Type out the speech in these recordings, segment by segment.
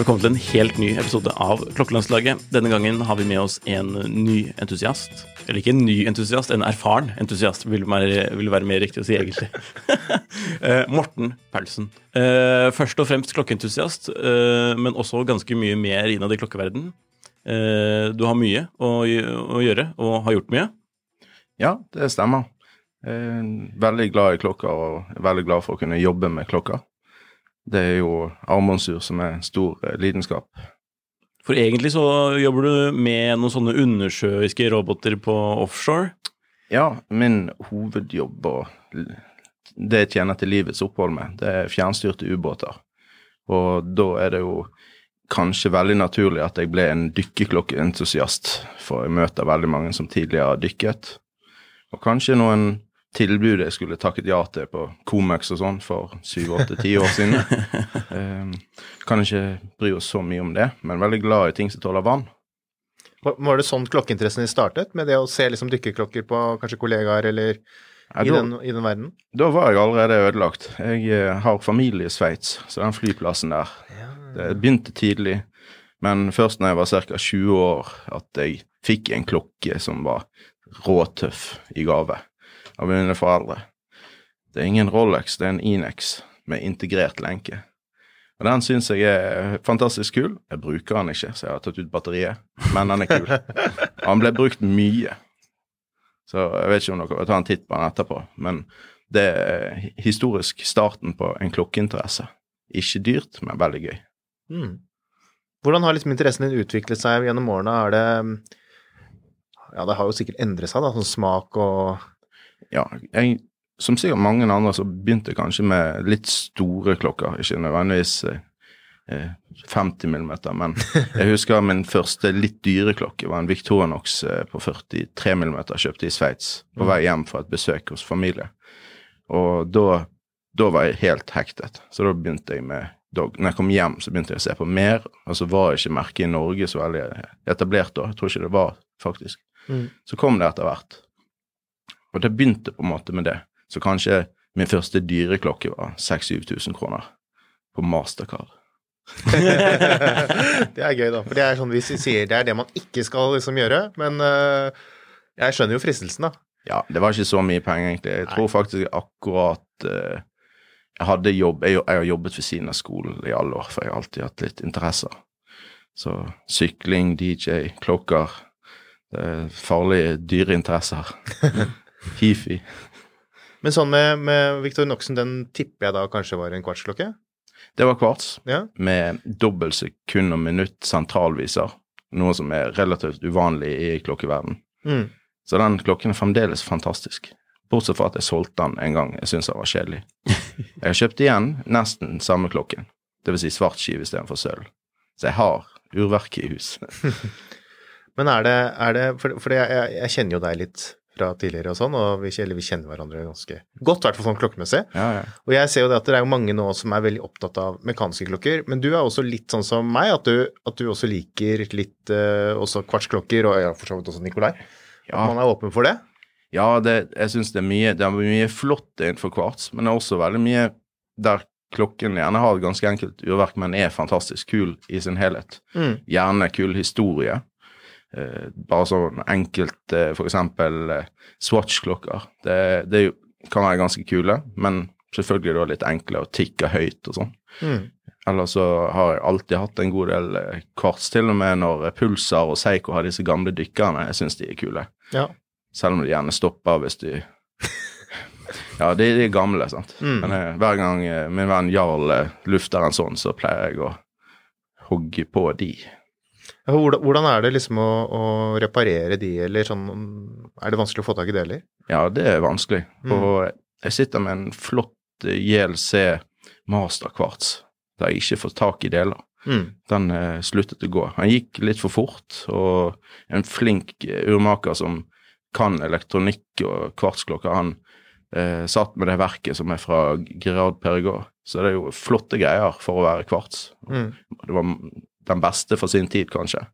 Velkommen til en helt ny episode av Klokkelandslaget. Denne gangen har vi med oss en ny entusiast. Eller ikke en ny entusiast, en erfaren entusiast, vil være, vil være mer riktig å si, egentlig. Eh, Morten Paulsen. Eh, først og fremst klokkeentusiast, eh, men også ganske mye mer innad i klokkeverden. Eh, Du har mye å, gjøre, og har gjort mye. Ja, det stemmer. Er veldig glad i klokka og veldig glad for å kunne jobbe med klokka. Det er jo armbåndsur som er en stor eh, lidenskap. For egentlig så jobber du med noen sånne undersjøiske roboter på offshore. Ja, min hovedjobb og det jeg tjener til livets opphold med, det er fjernstyrte ubåter. Og da er det jo kanskje veldig naturlig at jeg ble en dykkerklokkeentusiast, for jeg møter veldig mange som tidligere har dykket. Og kanskje noen tilbud jeg skulle takket ja til på Comex og sånn for syv, åtte, ti år siden. um, kan ikke bry oss så mye om det, men veldig glad i ting som tåler vann. Var det sånn klokkeinteressen din startet? Med det å se liksom dykkerklokker på kanskje kollegaer eller Ja, i, da- den, i den verden? Da var jeg allerede ødelagt. Jeg eh, har familie i Sveits, så den flyplassen der Det begynte tidlig, men først når jeg var ca. 20 år at jeg fikk en klokke som var råtøff i gave av mine foreldre. Det er ingen Rolex, det er en Inex med integrert lenke. Og Den syns jeg er fantastisk kul. Jeg bruker den ikke, så jeg har tatt ut batteriet, men den er kul. Han ble brukt mye. Så jeg vet ikke om dere vil ta en titt på den etterpå, men det er historisk starten på en klokkeinteresse. Ikke dyrt, men veldig gøy. Mm. Hvordan har liksom interessen din utviklet seg gjennom årene? Er det Ja, det har jo sikkert endret seg, da, sånn smak og Ja, jeg, som sikkert mange andre, så begynte jeg kanskje med litt store klokker, ikke nødvendigvis eh, eh, 50 millimeter, men jeg husker min første litt dyre klokke var en Victorinox eh, på 43 millimeter, kjøpte i Sveits, på vei hjem fra et besøk hos familie. Og da, da var jeg helt hektet, så da begynte jeg med Dog. Når jeg kom hjem, så begynte jeg å se på mer, og så var ikke merket i Norge så veldig etablert da. Jeg tror ikke det var, faktisk. Mm. Så kom det etter hvert. Og det begynte på en måte med det. Så kanskje min første dyreklokke var 6000-7000 kroner på Mastercard. Det er gøy, da. For det er sånn vi sier det er det man ikke skal liksom gjøre, men uh, jeg skjønner jo fristelsen, da. Ja, det var ikke så mye penger, egentlig. Jeg tror faktisk akkurat uh, Jeg hadde jobb jeg, jeg har jobbet ved siden av skolen i alle år, for jeg har alltid hatt litt interesser. Så sykling, DJ, klokker Det er farlige dyreinteresser. Hifi. Men sånn med, med Victor Noxen, den tipper jeg da kanskje var en kvartsklokke? Det var kvarts. Ja. med dobbelt sekund og minutt sentralviser, noe som er relativt uvanlig i klokkeverden. Mm. Så den klokken er fremdeles fantastisk. Bortsett fra at jeg solgte den en gang jeg syntes den var kjedelig. Jeg har kjøpt igjen nesten samme klokken, dvs. Si svart skive istedenfor sølv. Så jeg har urverket i hus. Men er det, er det For, for jeg, jeg, jeg kjenner jo deg litt fra tidligere og sånn, og vi, eller vi kjenner hverandre ganske godt, i hvert fall sånn klokkemessig. Ja, ja. Og jeg ser jo det at det er jo mange nå som er veldig opptatt av mekaniske klokker, men du er også litt sånn som meg, at du, at du også liker litt uh, også kvartsklokker, og ja, for så vidt også Nikolai. Ja. Man er åpen for det. Ja, det, jeg syns det er Det er mye flott innenfor kvarts, men det er også veldig mye der klokken gjerne har et ganske enkelt urverk, men er fantastisk kul i sin helhet. Mm. Gjerne kul historie. Eh, bare sånn enkelt eh, eksempel eh, Swatch-klokker. Det, det kan være ganske kule, men selvfølgelig da litt enkle og tikke høyt og sånn. Mm. Eller så har jeg alltid hatt en god del kvarts, til og med når Pulsar og Seiko har disse gamle dykkerne. Jeg syns de er kule. Ja. Selv om de gjerne stopper hvis de Ja, de, de er gamle, sant. Mm. Men eh, hver gang min venn Jarl lufter en sånn, så pleier jeg å hogge på de. Hvordan er det liksom å, å reparere de, eller sånn Er det vanskelig å få tak i deler? Ja, det er vanskelig. Mm. Og jeg sitter med en flott eh, JLC masterkvarts der jeg ikke får tak i deler. Mm. Den eh, sluttet å gå. Han gikk litt for fort, og en flink eh, urmaker som kan elektronikk og kvartsklokker, han eh, satt med det verket som er fra Gerard Perregaux. Så det er jo flotte greier for å være kvarts. Mm. Det var den beste for sin tid, kanskje.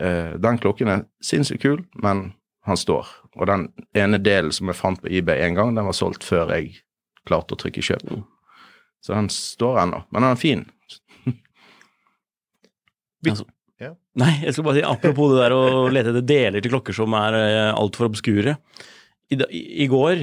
Eh, den klokken er sinnssykt kul, men han står. Og den ene delen som jeg fant på eBay en gang, den var solgt før jeg klarte å trykke kjøp. Så den står ennå. Men den er fin. Altså, Nei, jeg skulle bare si apropos det der å lete etter deler til klokker som er eh, altfor obskure. I, i, I går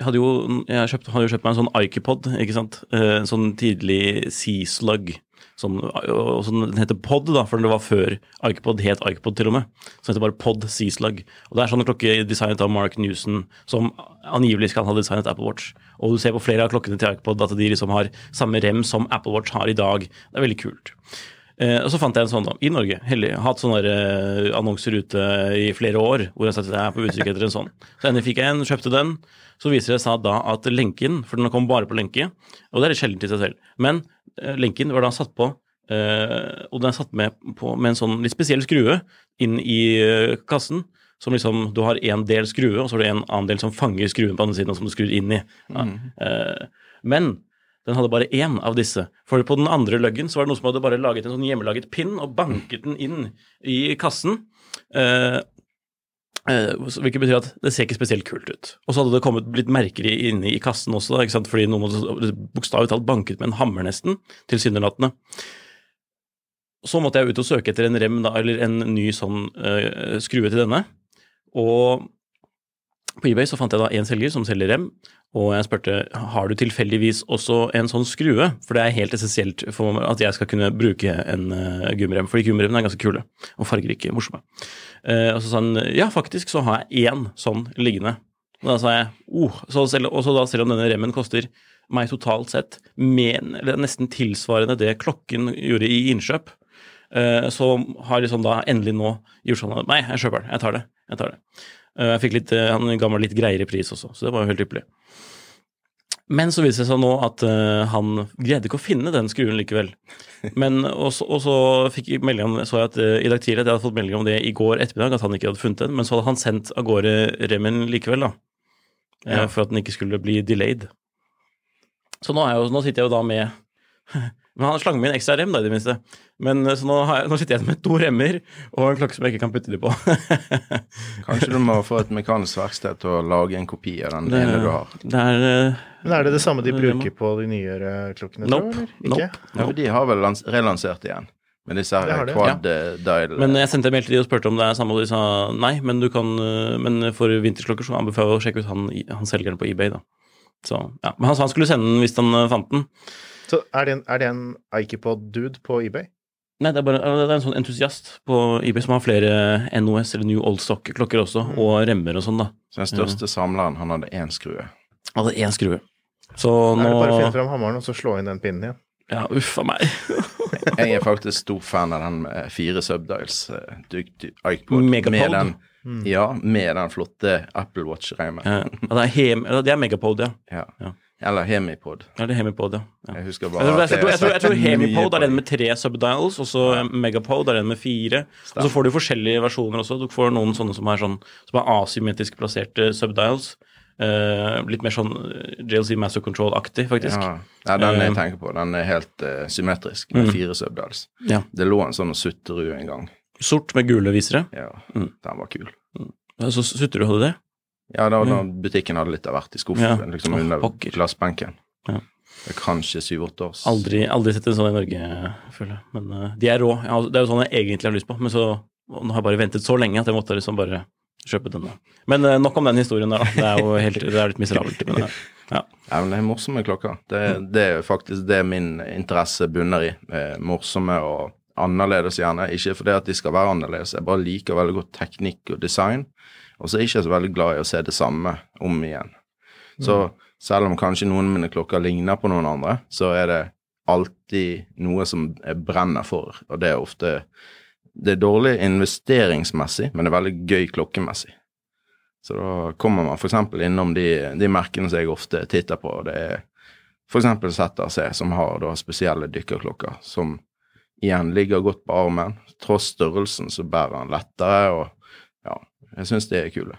hadde jo, jeg kjøpt, hadde jo kjøpt meg en sånn Ikepod, ikke sant? Eh, En sånn tidlig Sea-slug. Sånn, og sånn, den heter Pod, da, for det var før Ikepod het Ikepod til og med. Den heter bare Pod Sea-slug. Og det er sånn klokke designet av Mark Newson, som angivelig skal ha designet Apple Watch. Og du ser på flere av klokkene til Ikepod at de liksom har samme rem som Apple Watch har i dag. Det er veldig kult. Eh, og så fant jeg en sånn da, i Norge. Heldig. Hatt sånne eh, annonser ute i flere år hvor jeg satt at jeg er på utkikk etter en sånn. Så endelig fikk jeg en, kjøpte den. Så viser det seg da at lenken, for den kom bare på lenke, og det er litt sjeldent i seg selv, men eh, lenken var da satt på, Uh, og den er satt med, på, med en sånn litt spesiell skrue inn i uh, kassen. Som liksom, Du har én del skrue, og så har du en annen del som fanger skruen på andre siden, og som du skrur inn i. Ja. Eh, men den hadde bare én av disse. For på den andre løggen så var det noen som hadde bare laget en sånn hjemmelaget pinn og banket den inn i kassen. Eh, eh, hvilket betyr at det ser ikke spesielt kult ut. Og så hadde det kommet blitt merker inne i kassen også, da, fordi noen hadde bokstavelig talt banket med en hammer nesten, tilsynelatende. Så måtte jeg ut og søke etter en rem, da, eller en ny sånn eh, skrue til denne. Og på eBay så fant jeg da en selger som selger rem, og jeg spurte har du tilfeldigvis også en sånn skrue, for det er helt essensielt for at jeg skal kunne bruke en uh, gummirem, fordi gummiremene er ganske kule og fargerike, morsomme. Uh, og så sa han ja, faktisk så har jeg én sånn liggende. Og da sa jeg oh, så selv, og så da selv om denne remmen koster meg totalt sett men, nesten tilsvarende det klokken gjorde i innkjøp, uh, så har liksom da endelig nå gjort sånn at nei, jeg kjøper den, jeg tar det. Jeg tar det. Eh, Jeg fikk litt, eh, han ga meg litt greiere pris også, så det var jo helt ypperlig. Men så viser det seg nå at uh, han greide ikke å finne den skruen likevel. Men, og, så, og så fikk jeg melding om, så jeg at uh, i dag tidlig at jeg hadde fått melding om det i går ettermiddag, at han ikke hadde funnet den, men så hadde han sendt av gårde remmen likevel, da. Ja. For at den ikke skulle bli delayed. Så nå, jo, nå sitter jeg jo da med Men han slang med en ekstra rem, da, i det minste. Men eh, så nå, har jeg, nå sitter jeg med to remmer og en klokke som jeg ikke kan putte dem på. Kanskje du må få et mekanisk verksted til å lage en kopi av den ene du har. Det er eh, Men er det det samme de Det er bruker på de nyere klokkene? Nope. tror nope. Ikke? Nope. Ja, de har vel lans relansert igjen med disse her quad dial Men jeg sendte en mail til de og spurte om det er samme, og de sa nei, men du kan Men for vintersklokker så anbefaler jeg å sjekke ut han, han selgeren på eBay, da. Så, ja. Men han sa han skulle sende den hvis han fant den. Så er det en, er det en Ikepod-dude på eBay? Nei, det er bare det er en sånn entusiast på eBay som har flere NOS, eller New Old Stock-klokker også, og remmer og sånn, da. Så den største samleren, han hadde én skrue. Han hadde én skrue. Så Er nå det bare å finne fram hammeren og så slå inn den pinnen igjen? Ja, uff a meg. Jeg er faktisk stor fan av den med fire subdials. eh. Megapod. Med den, ja, med den flotte Apple Watch-reimen. Ja, det er, ja, det er Megapod, ja. Ja. Ja. Eller Hemipod. Ja, det er Hemipod, ja. ja. Jeg husker bare jeg, tror, jeg, tror, jeg tror Hemipod er den med tre subdials, og så Megapod er den med fire. Og så får du forskjellige versjoner også. Du får noen sånne som er, sånn, som er asymmetrisk plasserte subdials. Uh, litt mer sånn eh, JLC Master Control-aktig, faktisk. Ja. ja, den jeg Eh, tenker på, den er helt uh, symmetrisk, med Mm. fire subdials. Ja. Det lå en sånn sutterud en gang. Sort med gule visere. Ja, Mm. den var kul. Så Sutterud hadde det? Ja, da når butikken hadde litt av hvert i skuffen, Ja. liksom oh, under pokker. glassbenken. Ja. Det er kanskje syv-åtte års. Aldri, aldri sett en sånn i Norge, føler jeg. Men uh, de er rå. Ja, det er jo sånn jeg egentlig har lyst på, men så nå har jeg bare ventet så lenge at jeg måtte liksom bare kjøpe denne. Men uh, nok om den historien der, da. Det er jo helt, det er litt miserabelt. Men, uh, ja. Ja, men det er morsomme klokker. Det, det er faktisk det min interesse bunner i. Morsomme og annerledes gjerne. Ikke fordi at de skal være annerledes, jeg bare liker veldig godt teknikk og design. Og så er jeg ikke så veldig glad i å se det samme om igjen. Så selv om kanskje noen av mine klokker ligner på noen andre, så er det alltid noe som jeg brenner for, og det er ofte Det er dårlig investeringsmessig, men det er veldig gøy klokkemessig. Så da kommer man f.eks. innom de, de merkene som jeg ofte titter på. Det er f.eks. ZRC, som har da spesielle dykkerklokker, som igjen ligger godt på armen. Tross størrelsen så bærer han lettere, og jeg syns det er kule.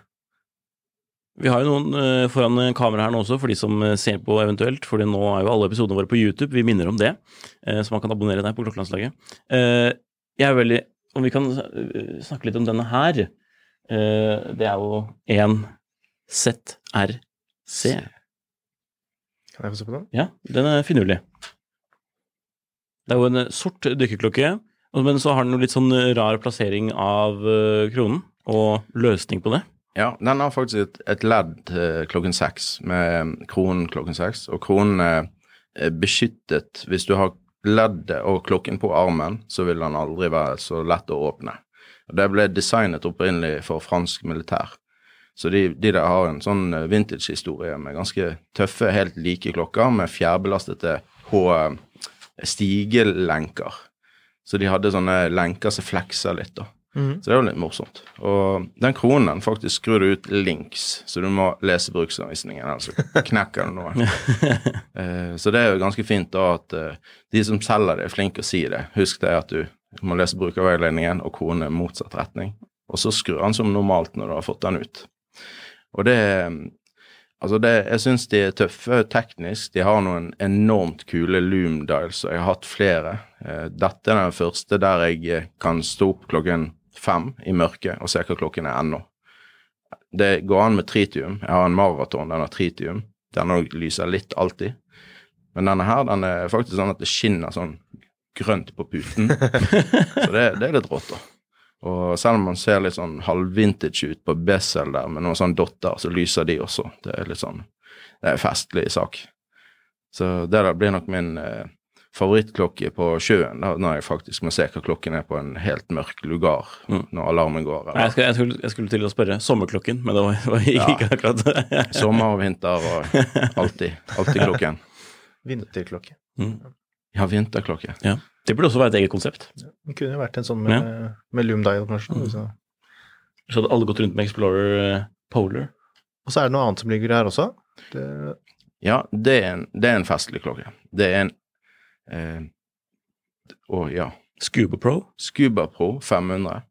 Vi har jo noen eh, foran kamera her nå også, for de som eh, ser på eventuelt. fordi nå er jo alle episodene våre på YouTube, vi minner om det. eh, Så man kan abonnere der på Klokkelandslaget. Eh, Jeg er veldig Om vi kan eh, snakke litt om denne her. Eh, Det er jo en ZRC. Kan jeg få se på den? Ja, den er finurlig. Det er jo en eh, sort dykkerklokke, men så har den jo litt sånn rar plassering av eh, kronen, og løsning på det. Ja, den har faktisk et, et ledd eh, klokken seks, med kronen klokken seks. Og kronen er beskyttet. Hvis du har leddet og klokken på armen, så vil den aldri være så lett å åpne. Og Det ble designet opprinnelig for fransk militær. Så de, de der har en sånn eh, vintage-historie med ganske tøffe, helt like klokker med fjærbelastede H stigelenker. Så de hadde sånne lenker som flekser litt, da. Mhm. Så det er jo litt morsomt. Og den kronen faktisk skrur du ut links, så du må lese bruksanvisningen, ellers så knekker du noe. Eh, så det er jo ganske fint da at eh, de som selger det, er flinke å si det. Husk det at du må lese brukerveiledningen og kronen er motsatt retning. Og så skrur han som normalt når du har fått den ut. Og det Altså, det, jeg syns de er tøffe teknisk. De har noen enormt kule loom dials, og jeg har hatt flere. Eh, Dette er den første der jeg eh, kan stå opp klokken fem i mørket og se hva klokken er ennå. Det går an med tritium. Jeg har en maraton, den har tritium. Den òg lyser litt alltid. Men denne her, den er faktisk sånn at det skinner sånn grønt på puten. Så det, det er litt rått, da. Og selv om man ser litt sånn halvvintage ut på Bessel der, med noen sånne dotter, så lyser de også. Det er litt sånn Det er en festlig sak. Så det der blir nok min eh, favorittklokke på sjøen, da, når jeg faktisk må se hva klokken er på en helt mørk lugar Mm. når alarmen går. Nei, jeg, skulle, jeg, skulle, jeg skulle til å spørre sommerklokken, men det var, var ikke, ja. akkurat Sommer og vinter og alltid. Alltid klokken. Vinterklokke. Mm. Ja, vinterklokke. Ja. Det burde også være et eget konsept. Det kunne jo vært en sånn med, med loom dial, kanskje. Mm. Så. Så hadde alle gått rundt med Explorer eh, Polar. Og så er det noe annet som ligger her også. Det, Ja, det er en, det er en festlig klokke. Det er en eh, og ja. Scuba Pro. Scuba Pro 500.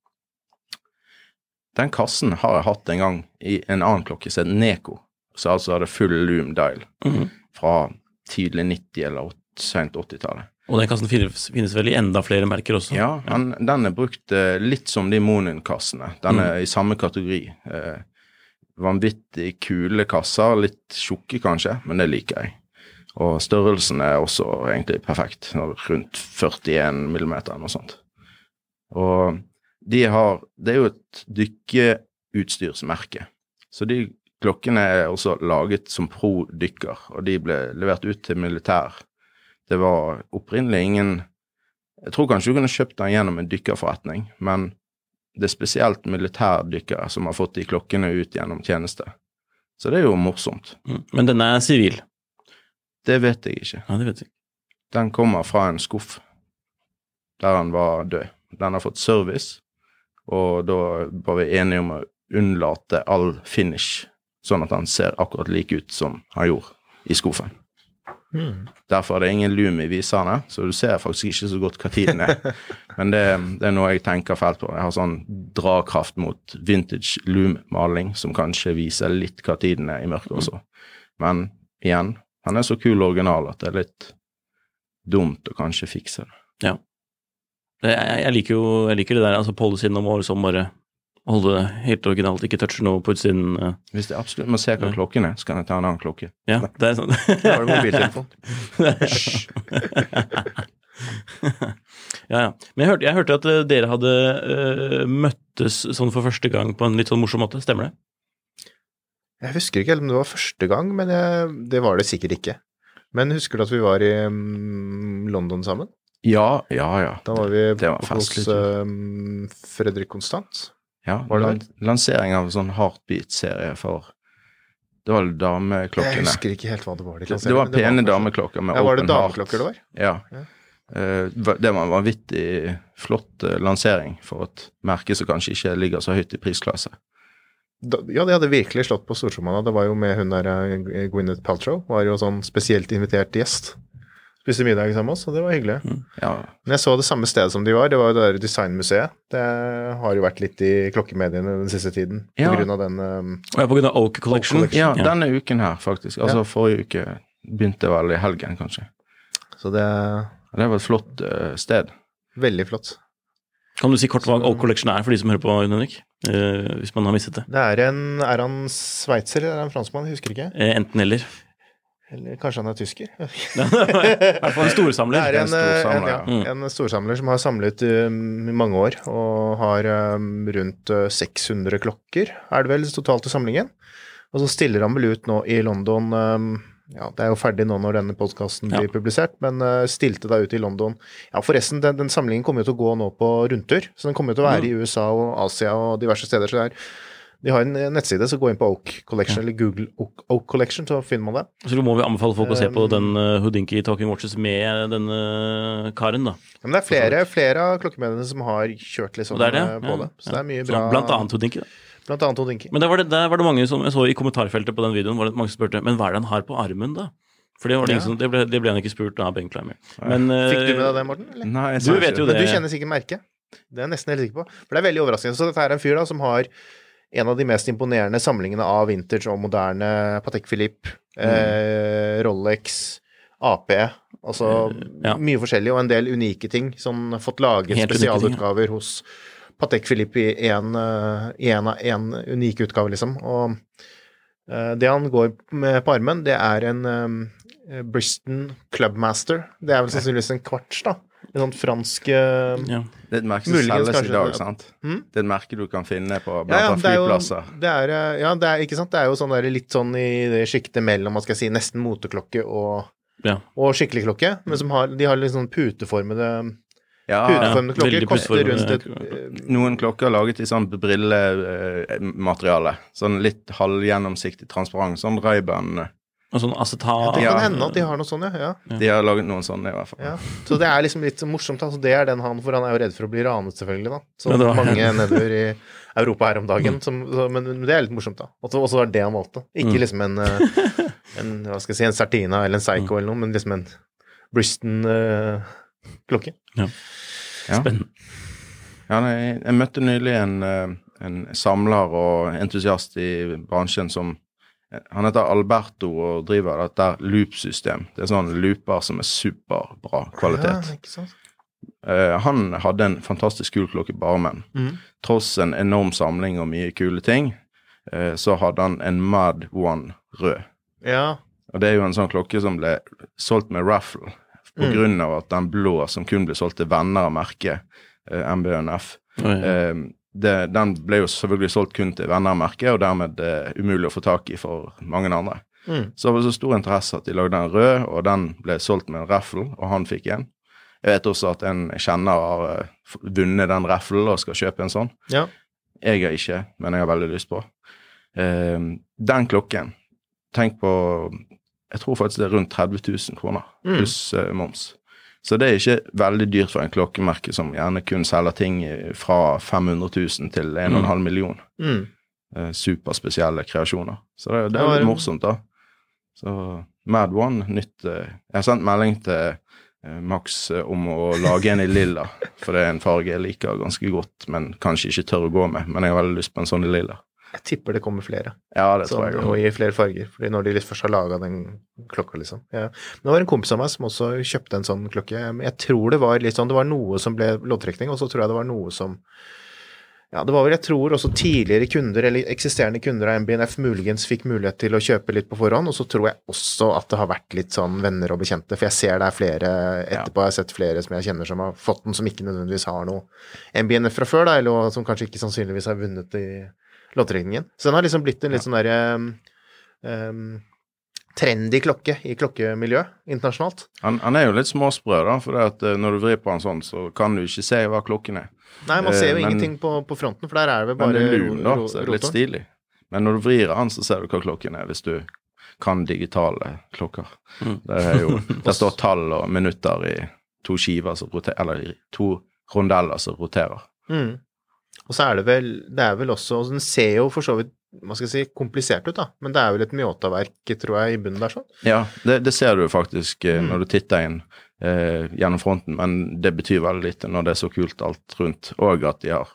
Den kassen har jeg hatt en gang i en annen klokke som het Neko, som altså hadde full loom dial Mhm. fra tidlig 90- eller sent 80-tallet. Og den kassen finnes, finnes vel i enda flere merker også. Ja, den, den er brukt eh, litt som de Monin-kassene. Den er i samme kategori. Eh, vanvittig kule kasser, litt tjukke kanskje, men det liker jeg. Og størrelsen er også egentlig perfekt, rundt 41 millimeter eller noe sånt. Og de har Det er jo et dykkeutstyrsmerke, så de klokkene er også laget som pro dykker, og de ble levert ut til militær. Det var opprinnelig ingen Jeg tror kanskje du kunne kjøpt den gjennom en dykkerforretning, men det er spesielt militærdykkere som har fått de klokkene ut gjennom tjeneste. Så det er jo morsomt. Mm. Men denne er sivil. Det vet jeg ikke. Ja, det vet jeg. Den kommer fra en skuff der han var død. Den har fått service, og da var vi enige om å unnlate all finish, sånn at han ser akkurat lik ut som han gjorde i skuffen. Mm. Derfor er det ingen lume i viserne, så du ser faktisk ikke så godt hva tiden er. Men det, det er noe jeg tenker fælt på. Jeg har sånn drakraft mot vintage loom-maling, som kanskje viser litt hva tiden er i mørket også. Men igjen, han er så kul og original at det er litt dumt å kanskje fikse det. Ja. Jeg, jeg liker jo jeg liker det der, altså policyen om å liksom bare Holde det helt originalt, ikke touche noe på utsiden. Uh. Hvis det absolutt må se hva klokken er, så kan jeg ta en annen klokke. Ja, det er sånn. Da har du mobiltelefon. ja, ja. Men jeg hørte, jeg hørte at eh, dere hadde uh, møttes sånn for første gang på en litt sånn morsom måte, stemmer det? Jeg husker ikke helt om det var første gang, men jeg, det var det sikkert ikke. Men husker du at vi var i um, London sammen? Ja, ja, ja. Da var vi Det var hos um, Fredrik Konstant. ja Var det lan lansering av en sånn Heartbeat-serie for Det var Jeg dameklokkene. husker ikke helt hva det var. de Det, det var pene dameklokker med Ja, var det dameklokker det var? Ja. Ja. Eh, det var en vanvittig flott eh, lansering for et merke som kanskje ikke ligger så høyt i prisklasse. Da, ja, de hadde virkelig slått på stortromma. Det var jo med hun der eh, Gwyneth Paltrow. Var jo sånn spesielt invitert gjest. Spiste middag sammen med oss, og det var hyggelig. Ja, Men jeg så det samme stedet som de var. Det var jo det der designmuseet. Det har jo vært litt i klokkemediene den siste tiden Ja. på grunn av den um, Ja, på grunn av Oak Collection. Collection. ja, denne uken her, faktisk. Altså forrige uke begynte vel i helgen, kanskje. Så det Det var et flott uh, sted. veldig flott. Kan du si kort hva Oak Collection er for de som hører på, Jon Henrik? Uh, hvis man har mistet det. Det er en Er han sveitser eller er han franskmann? Jeg husker ikke. Uh, enten eller. Eller kanskje han er tysker? I hvert fall en storsamler. Det er en, En en, ja, en storsamler som har samlet um, i mange år, og har um, rundt uh, 600 klokker, er det vel, totalt i samlingen. Og så stiller han vel ut nå i London um, ja, Det er jo ferdig nå når denne podkasten Ja. blir publisert, men uh, stilte da ut i London. Ja, forresten, den, den samlingen kommer jo til å gå nå på rundtur, så den kommer jo til å være i USA og Asia og diverse steder. så det er de har en nettside, så gå inn på Oak Collection, eller Google Oak, Oak Collection, så finner man det. Så må vi anbefale folk å se på Um, den uh, Houdinki Talking Watches med denne uh, karen, da. Ja, Men det er flere, flere av klokkemediene som har kjørt litt sånn det det, eh, på ja. det. Så Ja. det er mye Så bra. Blant annet Houdinki, da. Blant annet Odinki. Men der var, det, der var det mange som jeg så i kommentarfeltet på den videoen, var det mange som spurte Men hva er det han har på armen, da? For det, var det, Ja. som, det, ble, det ble han ikke spurt av Ben Climber. Men Fikk du eh, med deg det, Morten? Eller? Nei, jeg Du vet ikke jo det. Men du kjenner sikkert merket? Det er jeg nesten helt sikker på. For det er veldig overraskende. Så dette er en fyr da som har en av de mest imponerende samlingene av vintage og moderne Patek Philippe, eh, Rolex, AP. Altså ja. mye forskjellig, og en del unike ting. Sånn fått laget spesialutgaver hos Patek Philippe i en, eh, i en, en unik utgave, liksom. Og eh, det han går med på armen, det er en um, Briston Clubmaster. Det er vel sannsynligvis en kvarts, da. En sånn fransk uh, ja. Det er et merke som selges i kanskje dag, det- sant? Hmm? Det er et merke du kan finne på blant Ja, ja, annet det er jo, flyplasser. det er, eh, ja, det er ikke sant. Det er jo sånn der, litt sånn i det sjiktet mellom hva skal jeg si, nesten moteklokke og, ja. og skikkelig klokke. Men som har, de har litt sånn puteformede, Ja, klokker. Koster rundt et eh, noen klokker er laget i sånn brillemateriale. Sånn litt halvgjennomsiktig transparent. Sånn Ray-Ban. Og sånn acetat Det kan hende at de har noe sånn, ja. ja. De har laget noen sånne, i hvert fall. ja. Så det er liksom litt morsomt. Altså, det er den han, for han er jo redd for å bli ranet, selvfølgelig, da. Som Ja, var- mange nedover i Europa her om dagen. Som, så, men, men det er litt morsomt, da. Og så var det det han valgte. Ikke liksom en, eh, en hva skal jeg si, en Sertina eller en Psycho eller noe, men liksom en Briston-klokke. Ja. Spennende. Ja, nei, jeg møtte nylig en, eh, en samler og entusiast i bransjen som Han heter Alberto og driver dette loop-system. Det er sånne looper som er superbra kvalitet. Ja, ikke sant? Eh, han hadde en fantastisk kul klokke bare menn. Mm. Tross en enorm samling og mye kule ting, eh, så hadde han en Mad One rød. Ja. Og det er jo en sånn klokke som ble solgt med raffle, på Mm. av at den blå, som kun ble solgt til venner av merket, eh, MBNF, Oi. eh, det, den ble jo selvfølgelig solgt kun til venner av merket, og dermed eh, umulig å få tak i for mange andre. Mm. Så det var så stor interesse at de lagde en rød, og den ble solgt med en raffle, og han fikk en. Jeg vet også at en kjenner har eh, vunnet den raffle og skal kjøpe en sånn. ja. Jeg har ikke, men jeg har veldig lyst på. Eh, den klokken, tenk på Jeg tror faktisk det er rundt 30 000 kroner, Mm. pluss mm. moms. Så det er ikke veldig dyrt for en klokkemerke som gjerne kun selger ting fra 500 000 til 1,5 million. Mm. Eh, superspesielle kreasjoner. Så det, det er litt morsomt, da. Så Mad One, nytt eh, Jeg har sendt melding til Max om å lage en i lilla, for det er en farge jeg liker ganske godt, men kanskje ikke tør å gå med. Men jeg har veldig lyst på en sånn i lilla. Jeg tipper det kommer flere. Ja, det Sånn, tror jeg og i flere farger. Fordi når de litt først har laga den klokka, liksom. Ja. Men det var en kompis av meg som også kjøpte en sånn klokke. Jeg tror det var litt sånn Det var noe som ble loddtrekning, og så tror jeg det var noe som Ja, det var vel, jeg tror også tidligere kunder, eller eksisterende kunder av MBNF muligens fikk mulighet til å kjøpe litt på forhånd, og så tror jeg også at det har vært litt sånn venner og bekjente, for jeg ser det er flere etterpå, jeg har sett flere som jeg kjenner som har fått den, som ikke nødvendigvis har noe MBNF fra før, da, eller som kanskje ikke sannsynligvis har vunnet i lotteregningen. Så den har liksom blitt en litt sånn derre um, um, trendy klokke i klokkemiljøet internasjonalt. Han, han er jo litt småsprø, da, for det at eh, når du vrir på han sånn, så kan du ikke se hva klokken er. Nei, man ser jo Eh, men- ingenting på, på fronten, for der er det vel Men bare det er lun, da, så er det litt stilig. Men når du vrir han, så ser du hva klokken er, hvis du kan digitale klokker. Mm. Det er jo, der står tall og minutter i to skiver som roterer, eller i to rondeller som roterer. Mm. Og så er det vel Det er vel også Den ser jo for så vidt hva skal jeg si, komplisert ut, da, men det er vel et Mjåta-verk, tror jeg, i bunnen der sånn. Ja, det, det ser du faktisk eh, Mm. når du titter inn eh, gjennom fronten, men det betyr veldig lite når det er så kult alt rundt, og at de har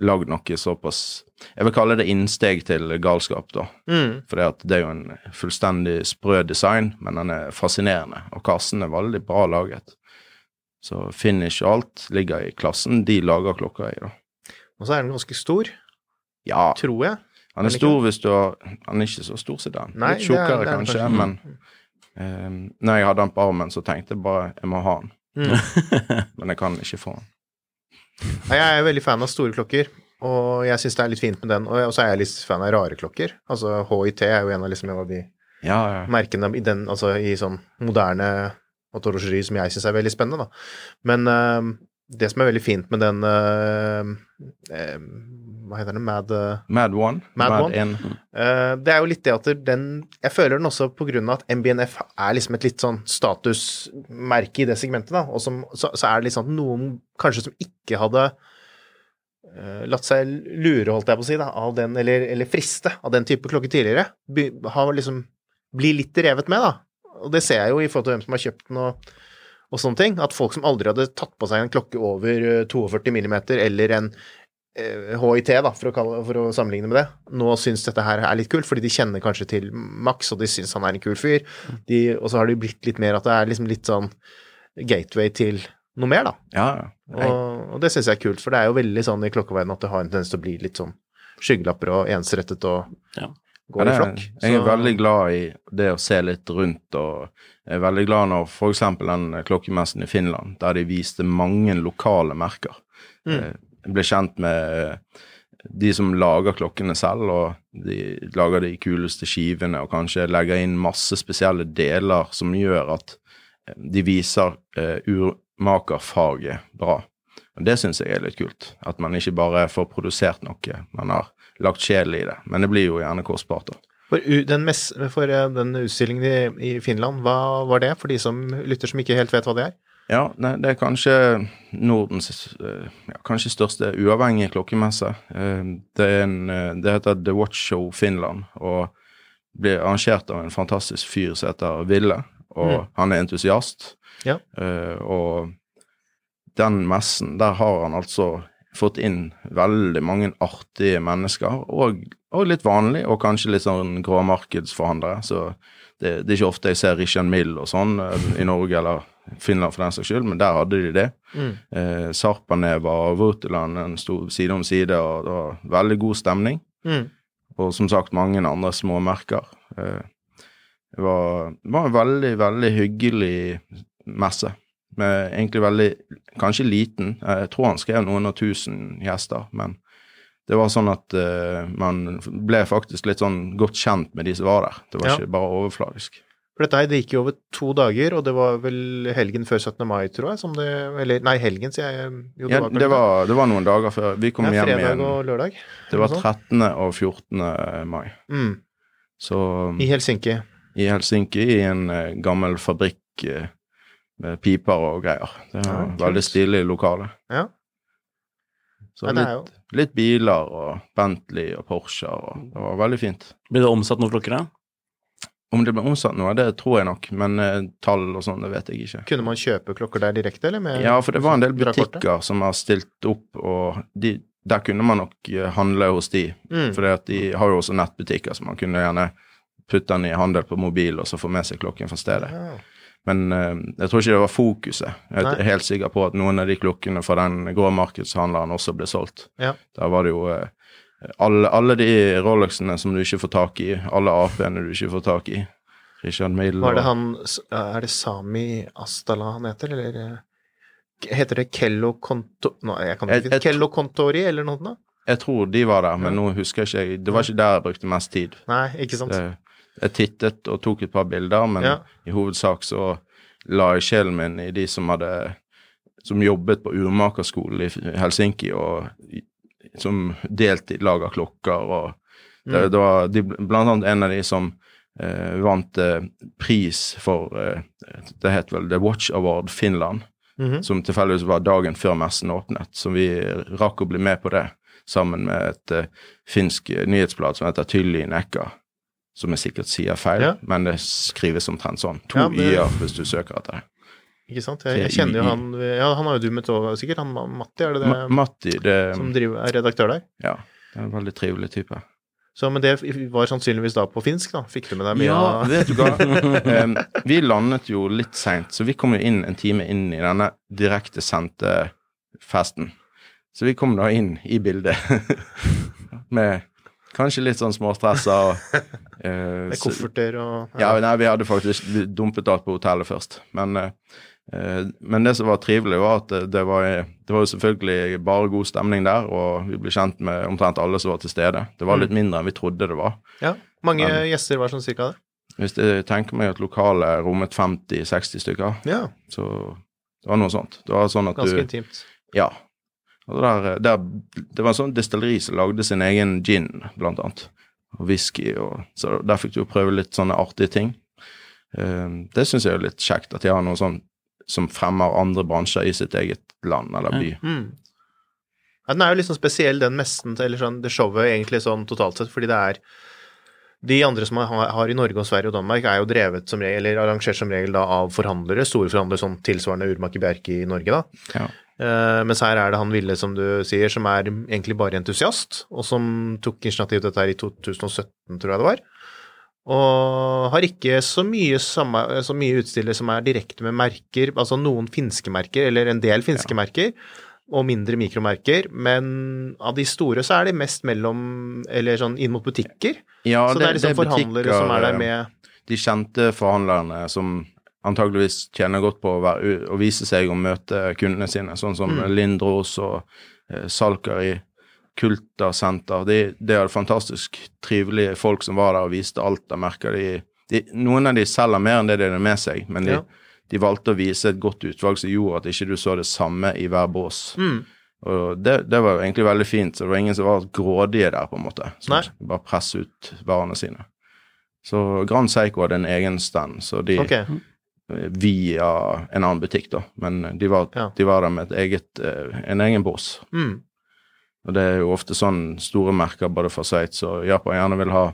lagd noe såpass Jeg vil kalle det innsteg til galskap, da. Mm. For det er jo en fullstendig sprø design, men den er fascinerende. Og kassen er veldig bra laget. Så finish og alt ligger i klassen de lager klokka i, da. Og så er den ganske stor, Ja, tror jeg. han er stor hvis du har Han er ikke så stor som den. Litt er- tjukkere er kanskje, kanskje. men um, når jeg hadde den på armen, så tenkte jeg bare jeg må ha den. Mm. Men jeg kan ikke få den. Jeg er veldig fan av store klokker, og jeg syns det er litt fint med den. Og så er jeg litt fan av rare klokker. Altså HIT er jo en av, liksom, en av de Ja, ja. merkene i den, altså i sånn moderne horlogeri som jeg syns er veldig spennende, da. Men eh, det som er veldig fint med den uh, uh, Hva heter den? Mad uh, Mad One. Mad One. One. Det er jo litt det at den Jeg føler den også på grunn av at MBNF er liksom et litt sånn statusmerke i det segmentet, da. Og som, så, så er det litt sånn at noen kanskje som ikke hadde latt seg lure, holdt jeg på å si, da, av den, eller, eller friste av den type klokke tidligere, be, har liksom blir litt revet med, da. Og det ser jeg jo i forhold til hvem som har kjøpt den og, og sånne ting. At folk som aldri hadde tatt på seg en klokke over eh, 42 millimeter eller en eh, HIT, da, for å, kalle, for å sammenligne med det, nå syns dette her er litt kult, fordi de kjenner kanskje til Max, og de syns han er en kul fyr. De, og så har det blitt litt mer at det er liksom litt sånn gateway til noe mer, da. Ja, ja. Og, og det syns jeg er kult, for det er jo veldig sånn i klokkeverdenen at det har en tendens til å bli litt sånn skyggelapper og ensrettet og Ja. Går Ja, i flokk. Jeg er veldig glad i det å se litt rundt, og jeg er veldig glad når f.eks. den klokkemessen i Finland, der de viste mange lokale merker. Mm. Eh, Jeg ble kjent med eh, de som lager klokkene selv, og de lager de kuleste skivene, og kanskje legger inn masse spesielle deler som gjør at eh, de viser eh, urmakerfaget bra. Og Det syns jeg er litt kult. At man ikke bare får produsert noe, man har lagt sjel i det. Men det blir jo gjerne kostbart, da. For, den, mess, for eh, den utstillingen i, i Finland, hva var det for de som lytter som ikke helt vet hva det er? Ja, det er kanskje Nordens eh, ja, kanskje største uavhengige klokkemesse. Eh, Det, en, det heter The Watch Show Finland, og blir arrangert av en fantastisk fyr som heter Ville, og Mm. han er entusiast. Ja. Og den messen, der har han altså fått inn veldig mange artige mennesker, og, og litt vanlig, og kanskje litt sånn gråmarkedsforhandlere. Så det, det er ikke ofte jeg ser Richard Mill og sånn eh, i Norge eller Finland for den saks skyld, men der hadde de det. Mm. Eh, Sarpaneva og Voutiland sto side om side, og det var veldig god stemning. Mm. Og som sagt mange andre små merker. Eh, det var, det var en veldig, veldig hyggelig messe. Med egentlig veldig Kanskje liten. Eh, Jeg tror han skrev noen og tusen gjester, men det var sånn at uh, man ble faktisk litt sånn godt kjent med de som var der. Det var Ja. ikke bare overfladisk. For dette det gikk jo over to dager, og det var vel helgen før 17. mai, tror jeg, som det Eller nei, helgen, sier jeg. Jo, Ja, var det, var, det var noen dager før. Vi kom ja, hjem fredag igjen. og lørdag. Det var 13. og 14. mai. Mm. Så I Helsinki. i Helsinki, i en uh, gammel fabrikk eh, med piper og greier. Det var Ja, veldig stilig lokale. Ja. Så er litt, litt biler og Bentley og Porscher, og det var veldig fint. Blir det omsatt noen klokker, da? Om det ble omsatt noe, det tror jeg nok, men eh, tall og sånn, det vet jeg ikke. Kunne man kjøpe klokker der direkte, eller med Ja, for det var en del butikker som har stilt opp, og de, der kunne man nok eh, handle hos de. Mm. For de har jo også nettbutikker, så man kunne gjerne putte den i handel på mobil og så få med seg klokken fra stedet. Ja. Men eh, jeg tror ikke det var fokuset. Jeg Nei. er helt sikker på at noen av de klokkene fra den grå markedshandleren også ble solgt. Ja. Der var det jo eh, alle, alle de Rolexene som du ikke får tak i, alle AP-ene du ikke får tak i. Richard Mille Var det og- han Er det Sami Astala han heter, eller eh, Heter det Kello Konto... Nå, jeg kan ikke jeg jeg, Kello Contori, eller noe sånt? Jeg tror de var der, men nå husker jeg ikke. Det var ikke der jeg brukte mest tid. Nei, ikke sant? Det, jeg tittet og tok et par bilder, men Ja. i hovedsak så la jeg sjelen min i de som hadde som jobbet på urmakerskolen i Helsinki, og som deltid laga klokker. og det, Mm. det var de, blant annet en av de som eh, vant eh, pris for eh, Det het vel The Watch Award Finland, Mhm. som tilfeldigvis var dagen før messen åpnet. Så vi rakk å bli med på det, sammen med et eh, finsk nyhetsblad som heter Tylli Nekka. Som jeg sikkert sier feil, Ja. men det skrives omtrent sånn. To Ja, men... y-er hvis du søker etter det. Ikke sant? Jeg, jeg kjenner jo han Ja, han har jo du møtt òg, sikkert. Han Matti, er det det? Ma Matti, det som driver, er redaktør der? Ja, det er en veldig trivelig type. Så, men det var sannsynligvis da på finsk, da? Fikk du med deg mye Ja, av vet du hva. Vi landet jo litt seint, så vi kom jo inn en time inn i denne direktesendte festen. Så vi kom da inn i bildet med kanskje litt sånn småstressa og eh, med kofferter og Ja, nei, vi hadde faktisk vi dumpet alt på hotellet først. Men, uh, eh, men det som var trivelig, var at det, det, var, det var jo selvfølgelig bare god stemning der, og vi ble kjent med omtrent alle som var til stede. Det var litt mindre enn vi trodde det var. Ja. Mange Men- gjester var sånn cirka det? Hvis jeg tenker meg at lokalet rommet 50-60 stykker, Ja, så det var noe sånt. Det var sånn at ganske du intimt. Ja. Der, der, det var en sånn distilleri som lagde sin egen gin, blant annet. Og whisky. Og, så der fikk du prøve litt sånne artige ting. Eh, det syns jeg er litt kjekt, at de har noe sånn som fremmer andre bransjer i sitt eget land eller by. Mm. Ja, den er jo litt sånn spesiell, den messen, eller sånn, det showet egentlig sånn totalt sett, fordi det er de andre som har, har i Norge og Sverige og Danmark, er jo drevet som regel, eller arrangert som regel da av forhandlere, store forhandlere, sånn tilsvarende Urmaker Bjerke i Norge, da. Ja. Eh, mens her er det han Ville, som du sier, som er egentlig bare entusiast, og som tok initiativ til dette her i 2017, tror jeg det var. Og har ikke så mye, samme, så mye utstillere som er direkte med merker, altså noen finske merker, eller en del finske merker, og mindre mikromerker, men av de store så er de mest mellom, eller sånn inn mot butikker. Ja, så det, er liksom forhandlere som er der eh, med De kjente forhandlerne som antageligvis tjener godt på å, være, å vise seg og møte kundene sine, sånn som Mm. Lindros og eh, Salkari, Kulta Senter. De, de er fantastisk trivelige folk som var der og viste alt av merker. De, de, noen av de selger mer enn det de har med seg, men de, Ja. de valgte å vise et godt utvalg som gjorde at ikke du så det samme i hver bås. Mm. Og det, det var jo egentlig veldig fint, så det var ingen som var grådige der, på en måte. Som bare presse ut varene sine. Så Grand Seiko hadde en egen stand, så de Ok. Eh, via en annen butikk, da. Men de var, Ja. de var der med et eget, eh, en egen bås. Mm. Og det er jo ofte sånn store merker både fra Sveits og Japan gjerne vil ha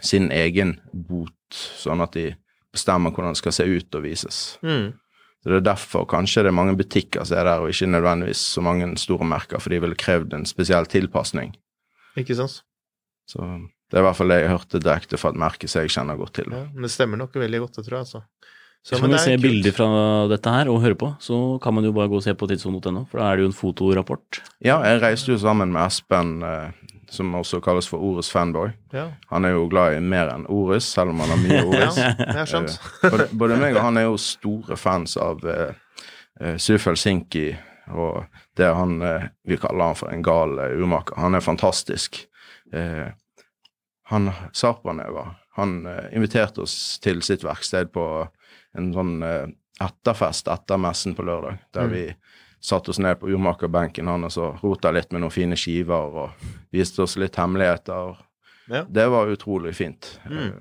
sin egen bot, sånn at de bestemmer hvordan det skal se ut og vises. Mm. Så Det er derfor kanskje det er mange butikker som er der, og ikke nødvendigvis så mange store merker, for de ville krevd en spesiell tilpasning. Ikke sant? Så det er i hvert fall det jeg hørte direkte fra et merke som jeg kjenner godt til. Ja, men det stemmer nok veldig godt, det tror jeg, altså. Så, kan vi er se kult. bilder fra dette her og høre på, så kan man jo bare gå og se på tidssonen.no, for da er det jo en fotorapport. Ja, jeg reiste jo sammen med Espen, eh, som også kalles for Orus fanboy. Ja. Han er jo glad i mer enn Orus, selv om han har mye ja, Orus. skjønt. Eh, både, både meg og han er jo store fans av uh, Suf Helsinki og det han uh, Vi kaller han for en gal eh, urmaker. Han er fantastisk. Eh, han Sarpaneva, han eh, inviterte oss til sitt verksted på en sånn eh, etterfest etter messen på lørdag, der Mm. vi satte oss ned på urmakerbenken han og rota litt med noen fine skiver og viste oss litt hemmeligheter. Ja. Det var utrolig fint. Mm. Eh,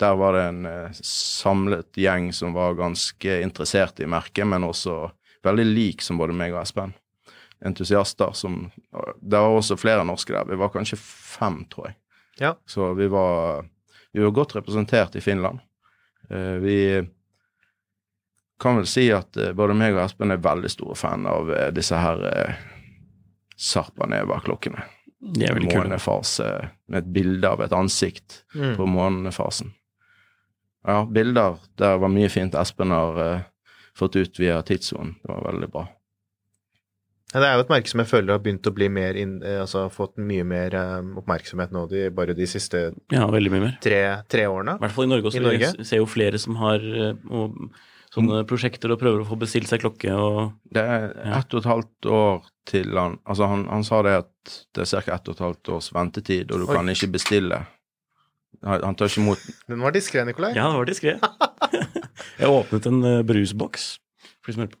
Der var det en eh, samlet gjeng som var ganske interessert i merket, men også veldig lik som både meg og Espen. Entusiaster som Det var også flere norske der. Vi var kanskje fem, tror jeg. Ja. Så vi var, vi var godt representert i Finland. Vi kan vel si at eh, både meg og Espen er veldig store fan av eh, disse her eh, Sarpaneva-klokkene. De er veldig kule. Månefase med et bilde av et ansikt Mm. på månefasen. Ja, bilder. Der var mye fint Espen har eh, fått ut via tidssonen. Det var veldig bra. Ja, det er jo et merke som jeg føler har begynt å bli mer inn, eh, altså fått mye mer um, oppmerksomhet nå de, bare de siste Ja, mye mer. tre, tre årene. I hvert fall i Norge også. I Norge? Vi ser jo flere som har eh, og, sånne prosjekter og prøver å få bestilt seg klokke og Det er ett og et halvt år til han Altså, han, han sa det at det er ca. ett og et halvt års ventetid, og du Oi. kan ikke bestille. Han, han tar ikke imot Den var diskré, Nikolai. Ja, den var diskré. Jeg åpnet en eh, brusboks. For de som hører på.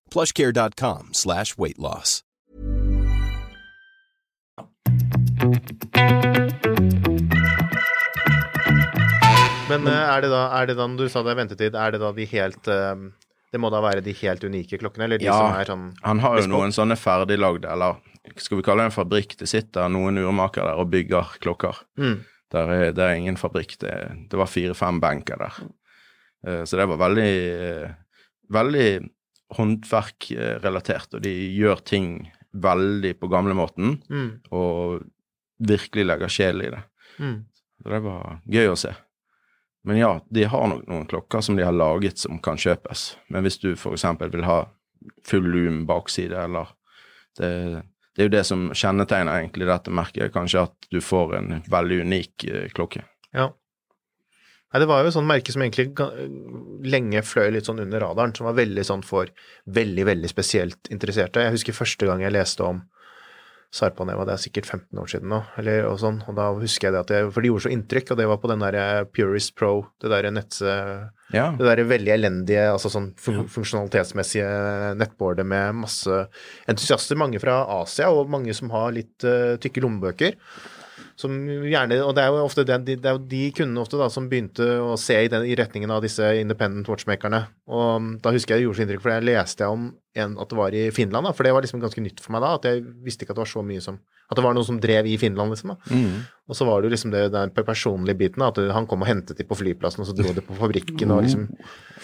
plushcare.com slash weight loss. Men eh, er det, da, er det da, du sa det er ventetid, er det da de helt eh, Det må da være de helt unike klokkene, eller de Ja, som er sånn Han har jo noen sånne ferdiglagde, eller skal vi kalle det en fabrikk? Det sitter noen urmakere der og bygger klokker. Mm. Der er, det er ingen fabrikk. Det, det var fire-fem benker der. Eh, Så det var veldig Veldig håndverkrelatert, og de gjør ting veldig på gamlemåten, Mm. og virkelig legger sjel i det. Mm. Så det var gøy å se. Men ja, de har nok noen klokker som de har laget som kan kjøpes. Men hvis du f.eks. vil ha full loom bakside, eller det, det er jo det som kjennetegner egentlig dette merket, kanskje at du får en veldig unik eh, klokke. Ja. Nei, det var jo et sånt merke som egentlig lenge fløy litt sånn under radaren, som var veldig sånn for veldig, veldig spesielt interesserte. Jeg husker første gang jeg leste om Sarpaneva, det er sikkert 15 år siden nå, eller og sånn, og da husker jeg det at jeg, for det gjorde så inntrykk, og det var på den der Purist Pro, det der nett, Ja, det der veldig elendige, altså sånn fun funksjonalitetsmessige nettboardet med masse entusiaster, mange fra Asia, og mange som har litt uh, tykke lommebøker. Som gjerne, og det er jo ofte den, de, det er de kundene ofte da, som begynte å se i, den, i retningen av disse independent watchmakerne. Og da husker jeg det gjorde så inntrykk, for jeg leste om en, at det var i Finland, da, for det var liksom ganske nytt for meg da, at jeg visste ikke at det var så mye som At det var noen som drev i Finland, liksom. da. mm. Og så var det jo liksom det den personlige biten, at han kom og hentet de på flyplassen, og så dro de på fabrikken og liksom